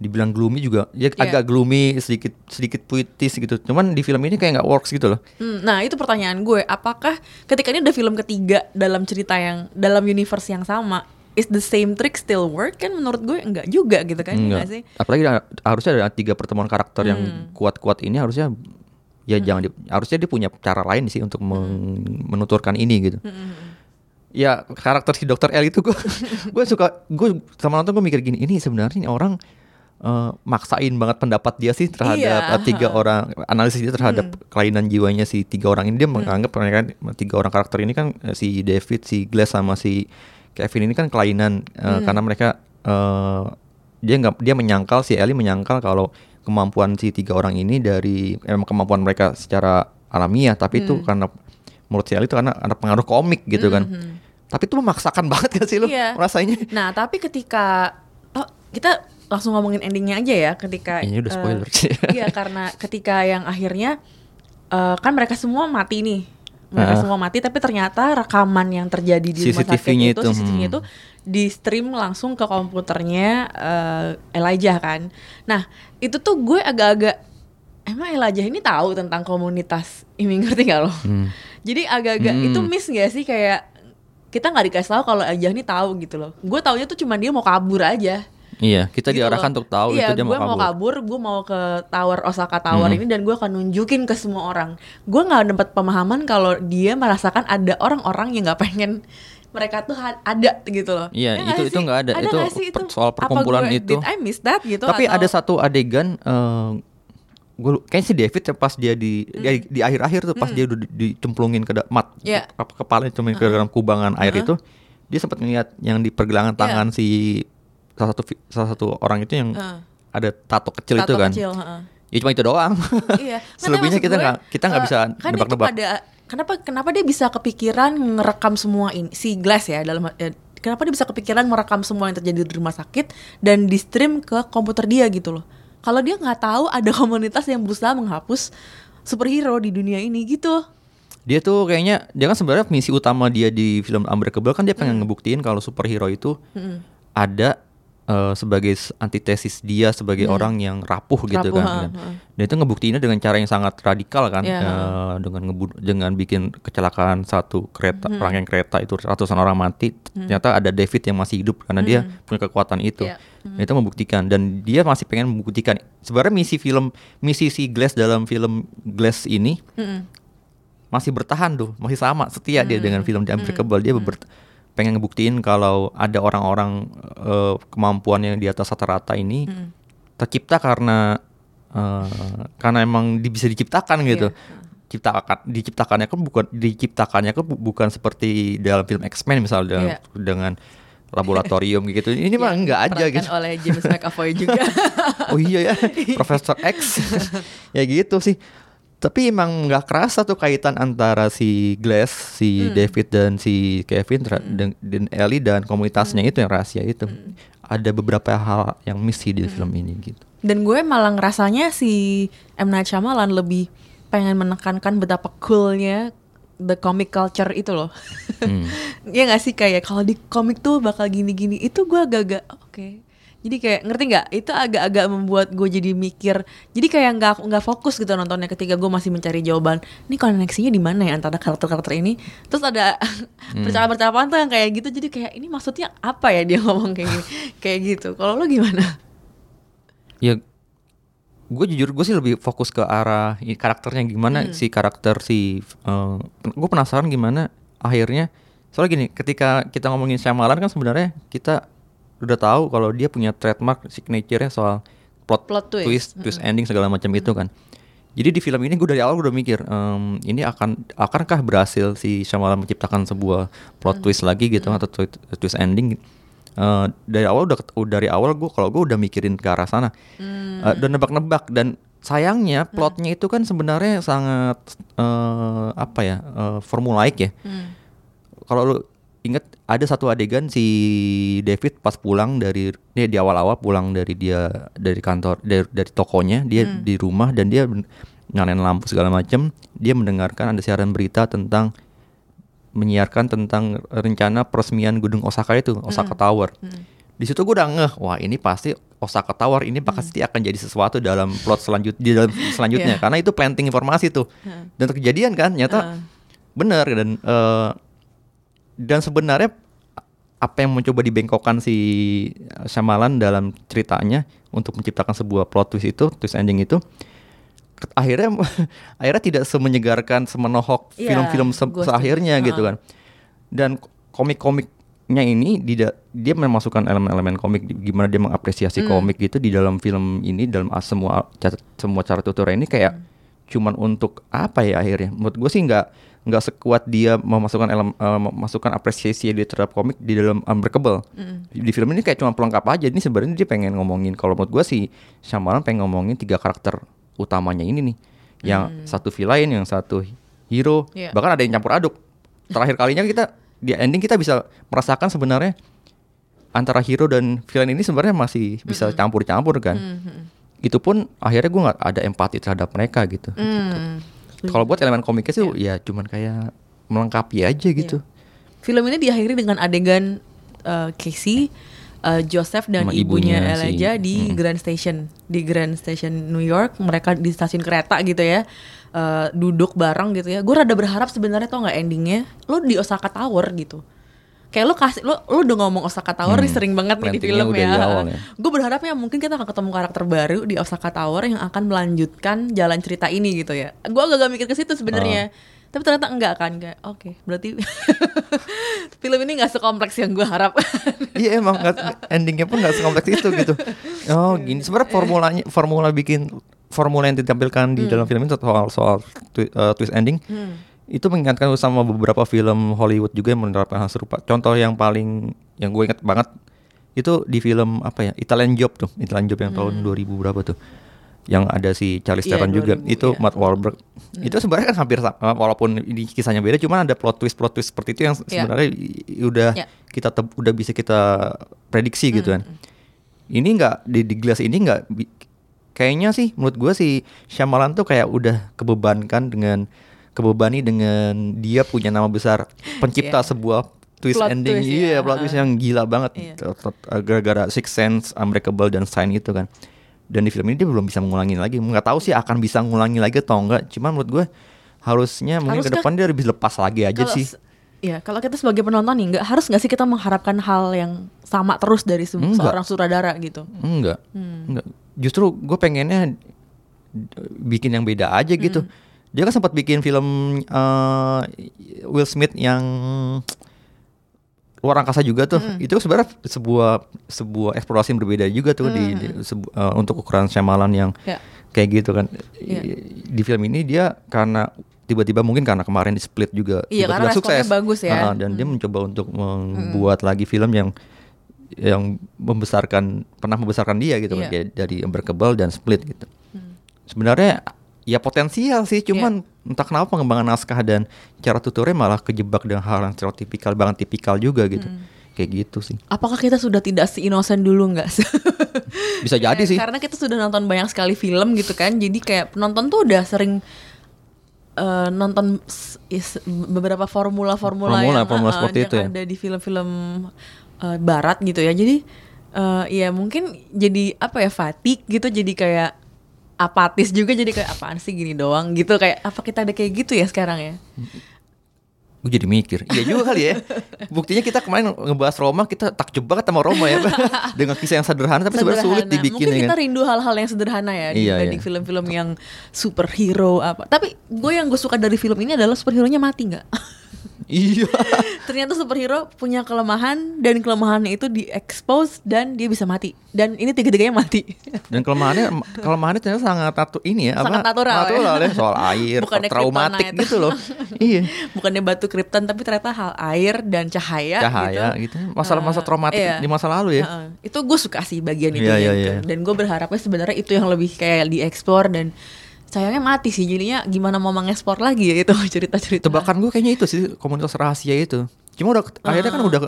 dibilang gloomy juga ya
Iya.
agak gloomy sedikit sedikit puitis gitu cuman di film ini kayak nggak works gitu loh
Hmm, nah itu pertanyaan gue, apakah ketika ini udah film ketiga dalam cerita yang dalam universe yang sama, is the same trick still work? Kan menurut gue enggak juga gitu kan, enggak sih?
apalagi harusnya ada tiga pertemuan karakter yang
Hmm.
kuat-kuat ini harusnya ya jangan di- harusnya dia punya cara lain sih untuk
Hmm.
menuturkan ini gitu ya karakter si dokter L itu gue gue suka gue sama nonton gue mikir gini ini sebenarnya ini orang eh, maksain banget pendapat dia sih terhadap
Iya. Hmm.
eh, tiga orang analisis dia terhadap kelainan jiwanya si tiga orang ini dia menganggap mereka tiga orang karakter ini kan eh, si David si Glass sama si Kevin ini kan kelainan eh,
Hmm.
karena mereka eh, dia nggak dia menyangkal si Ellie menyangkal kalau kemampuan si tiga orang ini dari emang kemampuan mereka secara alamiah tapi itu karena menurut si Ellie itu karena ada pengaruh komik gitu kan tapi itu memaksakan banget gak sih lu
Iya.
rasanya
Nah, tapi ketika oh, kita langsung ngomongin endingnya aja ya, ketika
Ini udah
eh,
spoiler.
iya, karena ketika yang akhirnya eh, kan mereka semua mati nih. Mereka
Ah.
semua mati tapi ternyata rekaman yang terjadi di rumah sakit
CCTV-nya
itu,
itu,
CCTV-nya
hmm.
itu di stream langsung ke komputernya eh, Elijah kan. Nah, itu tuh gue agak-agak emang Elijah ini tahu tentang komunitas ini ngerti gak lo? Jadi agak-agak
Hmm.
itu miss gak sih kayak kita nggak dikasih tahu kalau Elijah ini tahu gitu loh. Gue taunya tuh cuma dia mau kabur aja.
Iya kita
Gitu
diarahkan
loh.
untuk tahu
iya,
itu dia
gue
mau kabur,
gue mau ke tower Osaka Tower ini dan gue akan nunjukin ke semua orang. Gue nggak dapat pemahaman kalau dia merasakan ada orang-orang yang nggak pengen mereka tuh ada gitu loh.
Iya,
Ya
itu- itu nggak ada. Itu
nggak sih
per- soal
Apa
perkumpulan
gue-
itu.
Did I miss that gitu?
tapi
atau-
ada satu adegan eh gue kayaknya si David ya pas dia di dia di akhir-akhir tuh pas dia udah di- dicemplungin ke mat
Hmm.
Apa kepalanya cemplungin ke dalam kubangan air itu dia sempat ngeliat yang di pergelangan
Iya.
tangan si salah satu salah satu orang itu yang
Heeh.
ada tato kecil
Tato
itu kan.
kecil, heeh.
Ya cuma itu doang.
iya.
Selebihnya kita nggak kita nggak
eh,
bisa
kan
nebak-nebak.
pada kenapa kenapa dia bisa kepikiran ngerekam semua ini si Glass ya dalam eh, kenapa dia bisa kepikiran merekam semua yang terjadi di rumah sakit dan di stream ke komputer dia gitu loh. Kalau dia nggak tahu ada komunitas yang berusaha menghapus superhero di dunia ini gitu.
Dia tuh kayaknya dia kan sebenarnya misi utama dia di film Unbreakable kan dia pengen ngebuktiin kalau superhero itu ada eh, sebagai antitesis dia sebagai orang yang rapuh gitu
Rapuh,
kan.
ha,
Dan,
ha.
dan itu ngebuktiinnya dengan cara yang sangat radikal kan
Iya,
eh, dengan ngebu- dengan bikin kecelakaan satu kereta rangkaian kereta itu ratusan orang mati ternyata ada David yang masih hidup karena dia punya kekuatan itu.
Iya.
Dan itu membuktikan dan dia masih pengen membuktikan. Sebenarnya misi film misi si Glass dalam film Glass ini masih bertahan tuh, masih sama setia dia dengan film The Unbreakable. Dia ber- pengen ngebuktiin kalau ada orang-orang eh, kemampuan yang di atas rata-rata ini tercipta karena eh, karena emang di- bisa diciptakan gitu. Ciptakan diciptakannya kan bukan diciptakannya kan bu- bukan seperti dalam film X-Men misalnya dengan,
Iya.
dengan laboratorium gitu. Ini mah enggak aja gitu.
oleh James McAvoy juga.
Oh iya ya, Profesor X. ya gitu sih. Tapi emang nggak kerasa tuh kaitan antara si Glass, si David dan si Kevin tra- dan, dan Ellie dan komunitasnya itu yang rahasia itu. Ada beberapa hal yang miss di film ini gitu.
Dan gue malah ngerasanya si M. Night Shyamalan lebih pengen menekankan betapa coolnya the comic culture itu loh.
Hmm.
Iya gak sih kayak kalau di komik tuh bakal gini-gini itu gue agak-agak oke. Jadi kayak ngerti nggak? Itu agak-agak membuat gue jadi mikir. Jadi kayak nggak nggak fokus gitu nontonnya ketika gue masih mencari jawaban. Ini koneksinya di mana ya antara karakter-karakter ini? Terus ada percakapan-percakapan tuh yang kayak gitu. Jadi kayak ini maksudnya apa ya dia ngomong kayak gini? kayak gitu. Kalau lo gimana?
Ya gue jujur gue sih lebih fokus ke arah karakternya gimana si karakter si gue penasaran gimana akhirnya soalnya gini ketika kita ngomongin Shyamalan kan sebenarnya kita udah tahu kalau dia punya trademark signature-nya soal plot,
Plot twist.
twist ending segala macam itu kan. Jadi di film ini gue dari awal udah mikir em, ini akan akankah berhasil si Shyamalan menciptakan sebuah plot twist lagi gitu atau twi- twist ending? Eh, dari awal udah dari awal gue kalau gue udah mikirin ke arah sana. Eh, dan nebak-nebak dan sayangnya plotnya itu kan sebenarnya sangat eh, apa ya eh, formulaik ya. Kalau lu inget ada satu adegan si David pas pulang dari dia di awal-awal pulang dari dia dari kantor dari, dari tokonya dia di rumah dan dia nyalain lampu segala macam dia mendengarkan ada siaran berita tentang menyiarkan tentang rencana peresmian gedung Osaka itu Osaka Tower. Di situ gue udah ngeh wah ini pasti Osaka Tower ini pasti akan jadi sesuatu dalam plot selanjut di dalam selanjutnya.
Iya.
karena itu planting informasi tuh. Dan kejadian kan nyata benar dan eh, dan sebenarnya apa yang mencoba dibengkokkan si Shyamalan dalam ceritanya untuk menciptakan sebuah plot twist itu twist ending itu akhirnya akhirnya tidak semenyegarkan semenohok
Iya,
film-film se- seakhirnya gitu
Ha.
kan. Dan komik-komiknya ini tidak dia memasukkan elemen-elemen komik gimana dia mengapresiasi komik gitu di dalam film ini dalam semua semua cara tutur ini kayak cuman untuk apa ya akhirnya? Menurut gue sih nggak nggak sekuat dia memasukkan elemen memasukkan apresiasi dia terhadap komik di dalam Unbreakable. Di film ini kayak cuma pelengkap aja. Ini sebenarnya dia pengen ngomongin kalau menurut gue sih Shyamalan pengen ngomongin tiga karakter utamanya ini nih. Yang satu villain yang satu hero
Iya.
bahkan ada yang campur aduk. Terakhir kalinya kita di ending kita bisa merasakan sebenarnya antara hero dan villain ini sebenarnya masih bisa campur-campur kan itu pun akhirnya gue nggak ada empati terhadap mereka gitu
Hmm.
kalau buat elemen komiknya sih ya cuman kayak melengkapi aja gitu
Film ini diakhiri dengan adegan uh, Casey, uh, Joseph dan
Sama
ibunya,
ibunya si-
Elijah di
Mm.
Grand Station, di Grand Station New York. Mereka di stasiun kereta gitu ya, uh, duduk bareng gitu ya. Gue rada berharap sebenarnya tau nggak endingnya, lo di Osaka Tower gitu. Kayak lo kasih lo lo udah ngomong Osaka Tower nih
Hmm,
sering banget nih di film ya.
di awal ya.
Gue berharapnya mungkin kita akan ketemu karakter baru di Osaka Tower yang akan melanjutkan jalan cerita ini gitu ya. Gue agak-agak mikir ke situ sebenarnya.
Ah.
Tapi ternyata enggak kan kayak oke berarti film ini nggak sekompleks yang gue harap.
iya emang nggak- endingnya pun nggak sekompleks itu gitu oh gini sebenarnya formulanya formula bikin formula yang ditampilkan di dalam film itu soal soal twi- eh, twist ending itu mengingatkan sama beberapa film Hollywood juga yang menerapkan hal serupa contoh yang paling yang gue ingat banget itu di film apa ya Italian Job tuh Italian Job yang tahun 2000 berapa tuh yang ada si Charlize
Hmm. Iya,
Theron juga
2000,
itu
iya.
Matt Wahlberg itu sebenarnya kan hampir sama walaupun ini kisahnya beda cuman ada plot twist plot twist seperti itu yang
Iya.
sebenarnya i- udah
Iya.
kita udah bisa kita prediksi gitu kan ini nggak di, di Glass ini nggak kayaknya sih menurut gua sih Shyamalan tuh kayak udah kebebankan dengan kebebani dengan dia punya nama besar pencipta
Iya.
sebuah twist
Plot
ending
twist,
iya
ya.
plot twist yang gila banget
Iya.
Ter- ter- gara-gara Six Sense, Unbreakable dan Sign itu kan dan di film ini dia belum bisa mengulangi lagi nggak tahu sih akan bisa mengulangi lagi atau enggak cuman menurut gue harusnya mungkin ke depan dia lebih lepas lagi aja
Kalau
sih
Ya, kalau kita sebagai penonton nih, nggak harus nggak sih kita mengharapkan hal yang sama terus dari se-
Enggak.
seorang sutradara gitu?
Enggak,
Hmm.
enggak. Justru gue pengennya bikin yang beda aja
Hmm.
Dia kan sempat bikin film eh, Will Smith yang luar angkasa juga tuh.
Hmm.
Itu sebenarnya sebuah sebuah eksplorasi yang berbeda juga tuh di, di- sebu- eh, untuk ukuran Shyamalan yang
Ya.
kayak gitu kan.
Iya.
Di film ini dia karena tiba-tiba mungkin karena kemarin di split juga
Iya,
tiba-tiba
karena responnya bagus ya.
Ah, dan dia mencoba untuk membuat lagi film yang yang membesarkan pernah membesarkan dia gitu kan
Iya.
kayak dari Unbreakable dan Split gitu. Sebenarnya ya potensial sih, cuman entah kenapa pengembangan naskah dan cara tuturnya malah kejebak dengan hal yang stereotipikal banget tipikal juga gitu. Kayak gitu sih.
Apakah kita sudah tidak seinosen dulu nggak?
Bisa jadi
Ya,
sih.
Karena kita sudah nonton banyak sekali film gitu kan, jadi kayak penonton tuh udah sering eh, nonton is- beberapa formula-formula
Formula-
yang,
formula seperti
yang
itu ya.
ada di film-film eh, Barat gitu ya. Jadi eh, ya mungkin jadi apa ya fatigue gitu, jadi kayak apatis juga jadi kayak apaan sih gini doang gitu kayak apa kita ada kayak gitu ya sekarang ya
Gue jadi mikir, iya juga kali ya. Buktinya kita kemarin ngebahas Roma, kita takjub banget sama Roma ya. Dengan kisah yang sederhana tapi sebenarnya sulit dibikin
Mungkin
ya
kita
kan.
rindu hal-hal yang sederhana ya
Iya,
dibanding
iya.
film-film yang superhero apa. Tapi gue yang gue suka dari film ini adalah superhero-nya mati nggak?
Iya.
Ternyata superhero punya kelemahan dan kelemahannya itu diekspos dan dia bisa mati. Dan ini tiga-tiganya mati.
Dan kelemahannya kelemahannya ternyata sangat natu ini ya
Sangat natural ya.
ya. soal air,
Bukannya
traumatik
kryptonite.
gitu loh. iya.
Bukannya batu kripton tapi ternyata hal air dan cahaya.
Cahaya gitu. Masalah-masalah
Eh,
traumatik
iya.
di masa lalu ya.
Heeh. Itu gue suka sih bagian itu.
Iya, iya, iya.
Dan gue berharapnya sebenarnya itu yang lebih kayak dieksplor dan sayangnya mati sih jadinya gimana mau mengekspor lagi ya itu cerita-cerita.
Tebakan gue kayaknya itu sih komunitas rahasia itu. Cuma udah akhirnya
Ah.
kan udah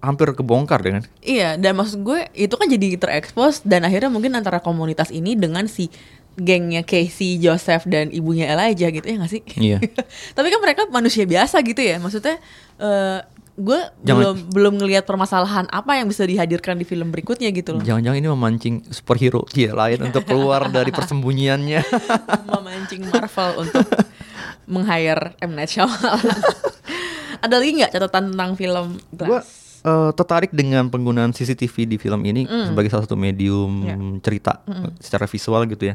hampir kebongkar dengan.
Iya, dan maksud gue itu kan jadi terekspos dan akhirnya mungkin antara komunitas ini dengan si gengnya Casey, Joseph dan ibunya Elijah gitu ya gak sih?
Iya.
Tapi kan mereka manusia biasa gitu ya, maksudnya eh gue
Jangan-
belum belum ngelihat permasalahan apa yang bisa dihadirkan di film berikutnya gitu loh.
Jangan-jangan ini memancing superhero dia lain untuk keluar dari persembunyiannya.
Memancing Marvel untuk meng-hire M Night Shyamalan. Ada lagi nggak catatan tentang film
gue
Glass?
eh, tertarik dengan penggunaan CCTV di film ini sebagai salah satu medium
Iya.
cerita eh, secara visual gitu ya.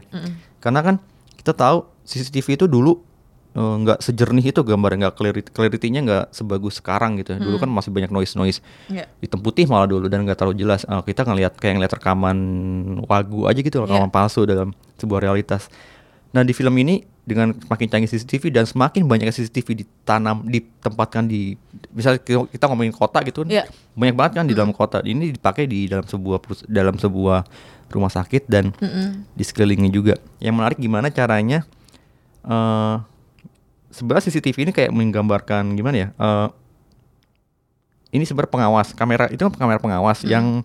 Karena kan kita tahu CCTV itu dulu eh, nggak sejernih itu gambar nggak clarity clarity-nya nggak sebagus sekarang gitu. ya. Dulu kan masih banyak noise noise.
Iya.
Hitam putih malah dulu dan nggak terlalu jelas. Eh, kita ngelihat kayak ngeliat rekaman wagu aja gitu, rekaman
Iya.
palsu dalam sebuah realitas. Nah di film ini dengan semakin canggih CCTV dan semakin banyak CCTV ditanam ditempatkan di misalnya kita- ngomongin kota gitu kan
Iya.
banyak banget kan di dalam kota ini dipakai di dalam sebuah dalam sebuah rumah sakit dan di sekelilingnya juga yang menarik gimana caranya eh sebenarnya CCTV ini kayak menggambarkan gimana ya eh ini sebenarnya pengawas kamera itu kan kamera pengawas yang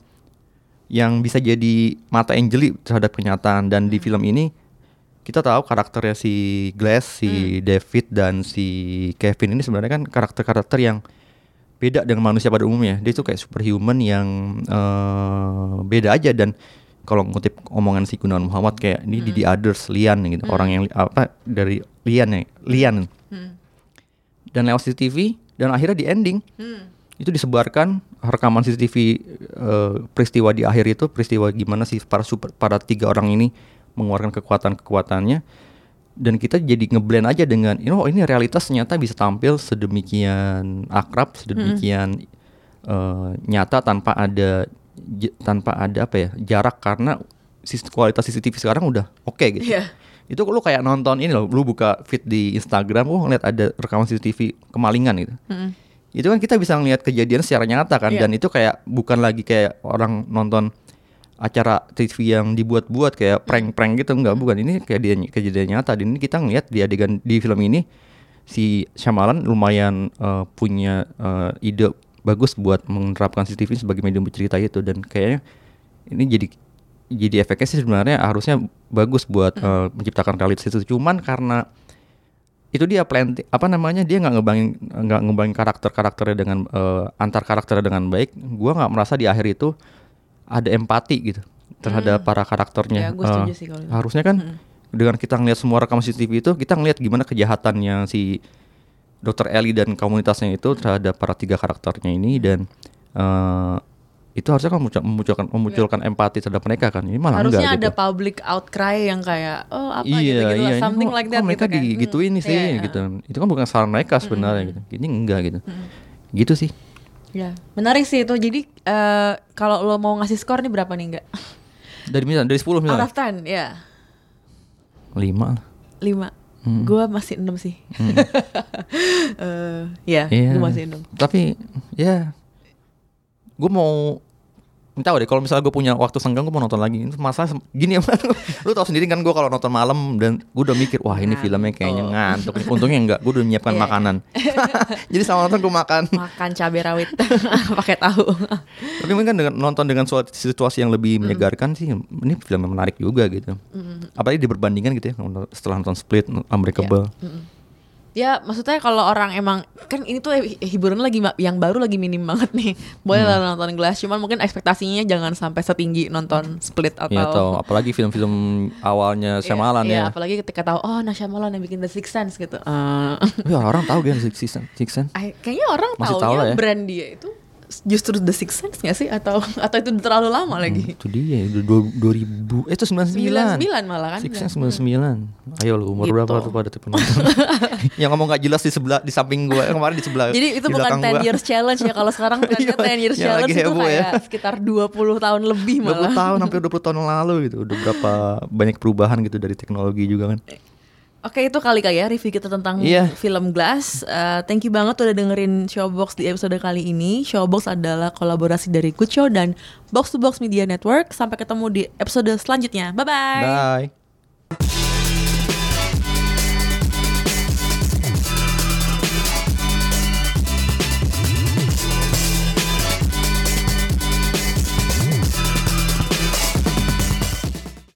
yang bisa jadi mata yang jeli terhadap kenyataan. Dan di film ini kita tahu karakternya si Glass, si David dan si Kevin ini sebenarnya kan karakter-karakter yang beda dengan manusia pada umumnya. Dia itu kayak superhuman yang eh, beda aja. Dan kalau ngutip omongan si Gunawan Muhammad kayak ini di The Others Lian gitu, orang yang apa dari Lian ya, Lian. Dan lewat CCTV dan akhirnya di ending. Itu disebarkan rekaman CCTV eh, peristiwa di akhir itu peristiwa gimana sih para super para tiga orang ini mengeluarkan kekuatan-kekuatannya. Dan kita jadi ngeblend aja dengan you know, ini realitas ternyata bisa tampil sedemikian akrab sedemikian eh, nyata tanpa ada j- tanpa ada apa ya jarak karena kualitas CCTV sekarang udah oke gitu.
Iya.
Itu lu kayak nonton ini loh lu buka feed di Instagram lu ngeliat ada rekaman CCTV kemalingan gitu. Itu kan kita bisa ngelihat kejadian secara nyata kan
Iya.
dan itu kayak bukan lagi kayak orang nonton acara TV yang dibuat-buat kayak prank-prank gitu enggak bukan. Ini kayak dia kejadian nyata dan ini kita ngelihat di adegan di film ini si Shyamalan lumayan eh, punya eh, ide bagus buat menerapkan CCTV sebagai medium bercerita itu dan kayaknya ini jadi jadi efeknya sih sebenarnya harusnya bagus buat eh, menciptakan realitas itu cuman karena itu dia planting apa namanya dia nggak ngebangin nggak ngebangin karakter karakternya dengan eh, antar karakternya dengan baik gua nggak merasa di akhir itu ada empati gitu terhadap para karakternya.
Ya,
Eh,
sih kalau
harusnya kan dengan kita ngelihat semua rekaman CCTV itu kita ngelihat gimana kejahatannya si Dr. Ellie dan komunitasnya itu terhadap para tiga karakternya ini dan eh, itu harusnya kan memunculkan memunculkan, memunculkan empati terhadap mereka kan ini malah
Harusnya
enggak
ada
gitu.
public outcry yang kayak oh apa
iya,
gitu gitu
iya,
something
kok-
like
kok
that
mereka
gitu kan.
digituin
Hmm,
sih
iya, iya.
gitu. Itu kan bukan salah mereka sebenarnya gitu. Ini enggak gitu. Gitu sih.
Ya, menarik sih itu. Jadi eh, kalau lo mau ngasih skor nih berapa nih enggak?
Dari misalnya dari 10
Out
misalnya.
of 10, ya.
5 lah.
5. Gua masih 6 sih. Eh, ya,
Iya.
gua masih 6.
Tapi ya gue mau tahu deh kalau misalnya gue punya waktu senggang gue mau nonton lagi. Itu masalah gini ya lu tau sendiri kan gue kalau nonton malam dan gue udah mikir wah ini filmnya kayaknya ngantuk untungnya enggak gue udah menyiapkan
Iya.
makanan. Jadi selama nonton gue makan.
Makan cabai rawit pakai tahu.
Tapi mungkin kan dengan nonton dengan situasi yang lebih menyegarkan sih ini film yang menarik juga gitu. Apalagi diperbandingkan gitu ya setelah nonton Split, Unbreakable.
Ya, maksudnya kalau orang emang kan ini tuh hi- hiburan lagi yang baru lagi minim banget nih. Boleh
Hmm.
lah nonton Glass, cuman mungkin ekspektasinya jangan sampai setinggi nonton Split atau
Iya atau apalagi film-film awalnya Shyamalan
Iya,
ya.
apalagi ketika tahu oh nah Shyamalan yang bikin The Sixth Sense gitu. Eh,
Ya orang tahu kan Six Sense. Six Sense.
Kayaknya orang
Masih tahu ya.
brand dia itu justru The Sixth Sense gak sih atau atau itu terlalu lama lagi?
Itu dia udah dua- 2000 eh itu 99.
99 malah kan.
Six Sense 99. Ayo lu umur
Gitu.
berapa tuh pada tipe nonton. yang ngomong gak jelas di sebelah di samping gua kemarin di sebelah.
Jadi itu bukan
belakang
10
gua.
years challenge ya kalau sekarang kan
Iya,
10 years challenge itu
heboh ya.
kayak sekitar 20 tahun lebih
20
malah.
tahun hampir 20 tahun yang lalu gitu. Udah berapa banyak perubahan gitu dari teknologi juga kan.
Oke itu kali kali ya review kita tentang
Iya.
film Glass. Eh, thank you banget udah dengerin Showbox di episode kali ini. Showbox adalah kolaborasi dari Good Show dan Box to Box Media Network. Sampai ketemu di episode selanjutnya. Bye bye.
Bye.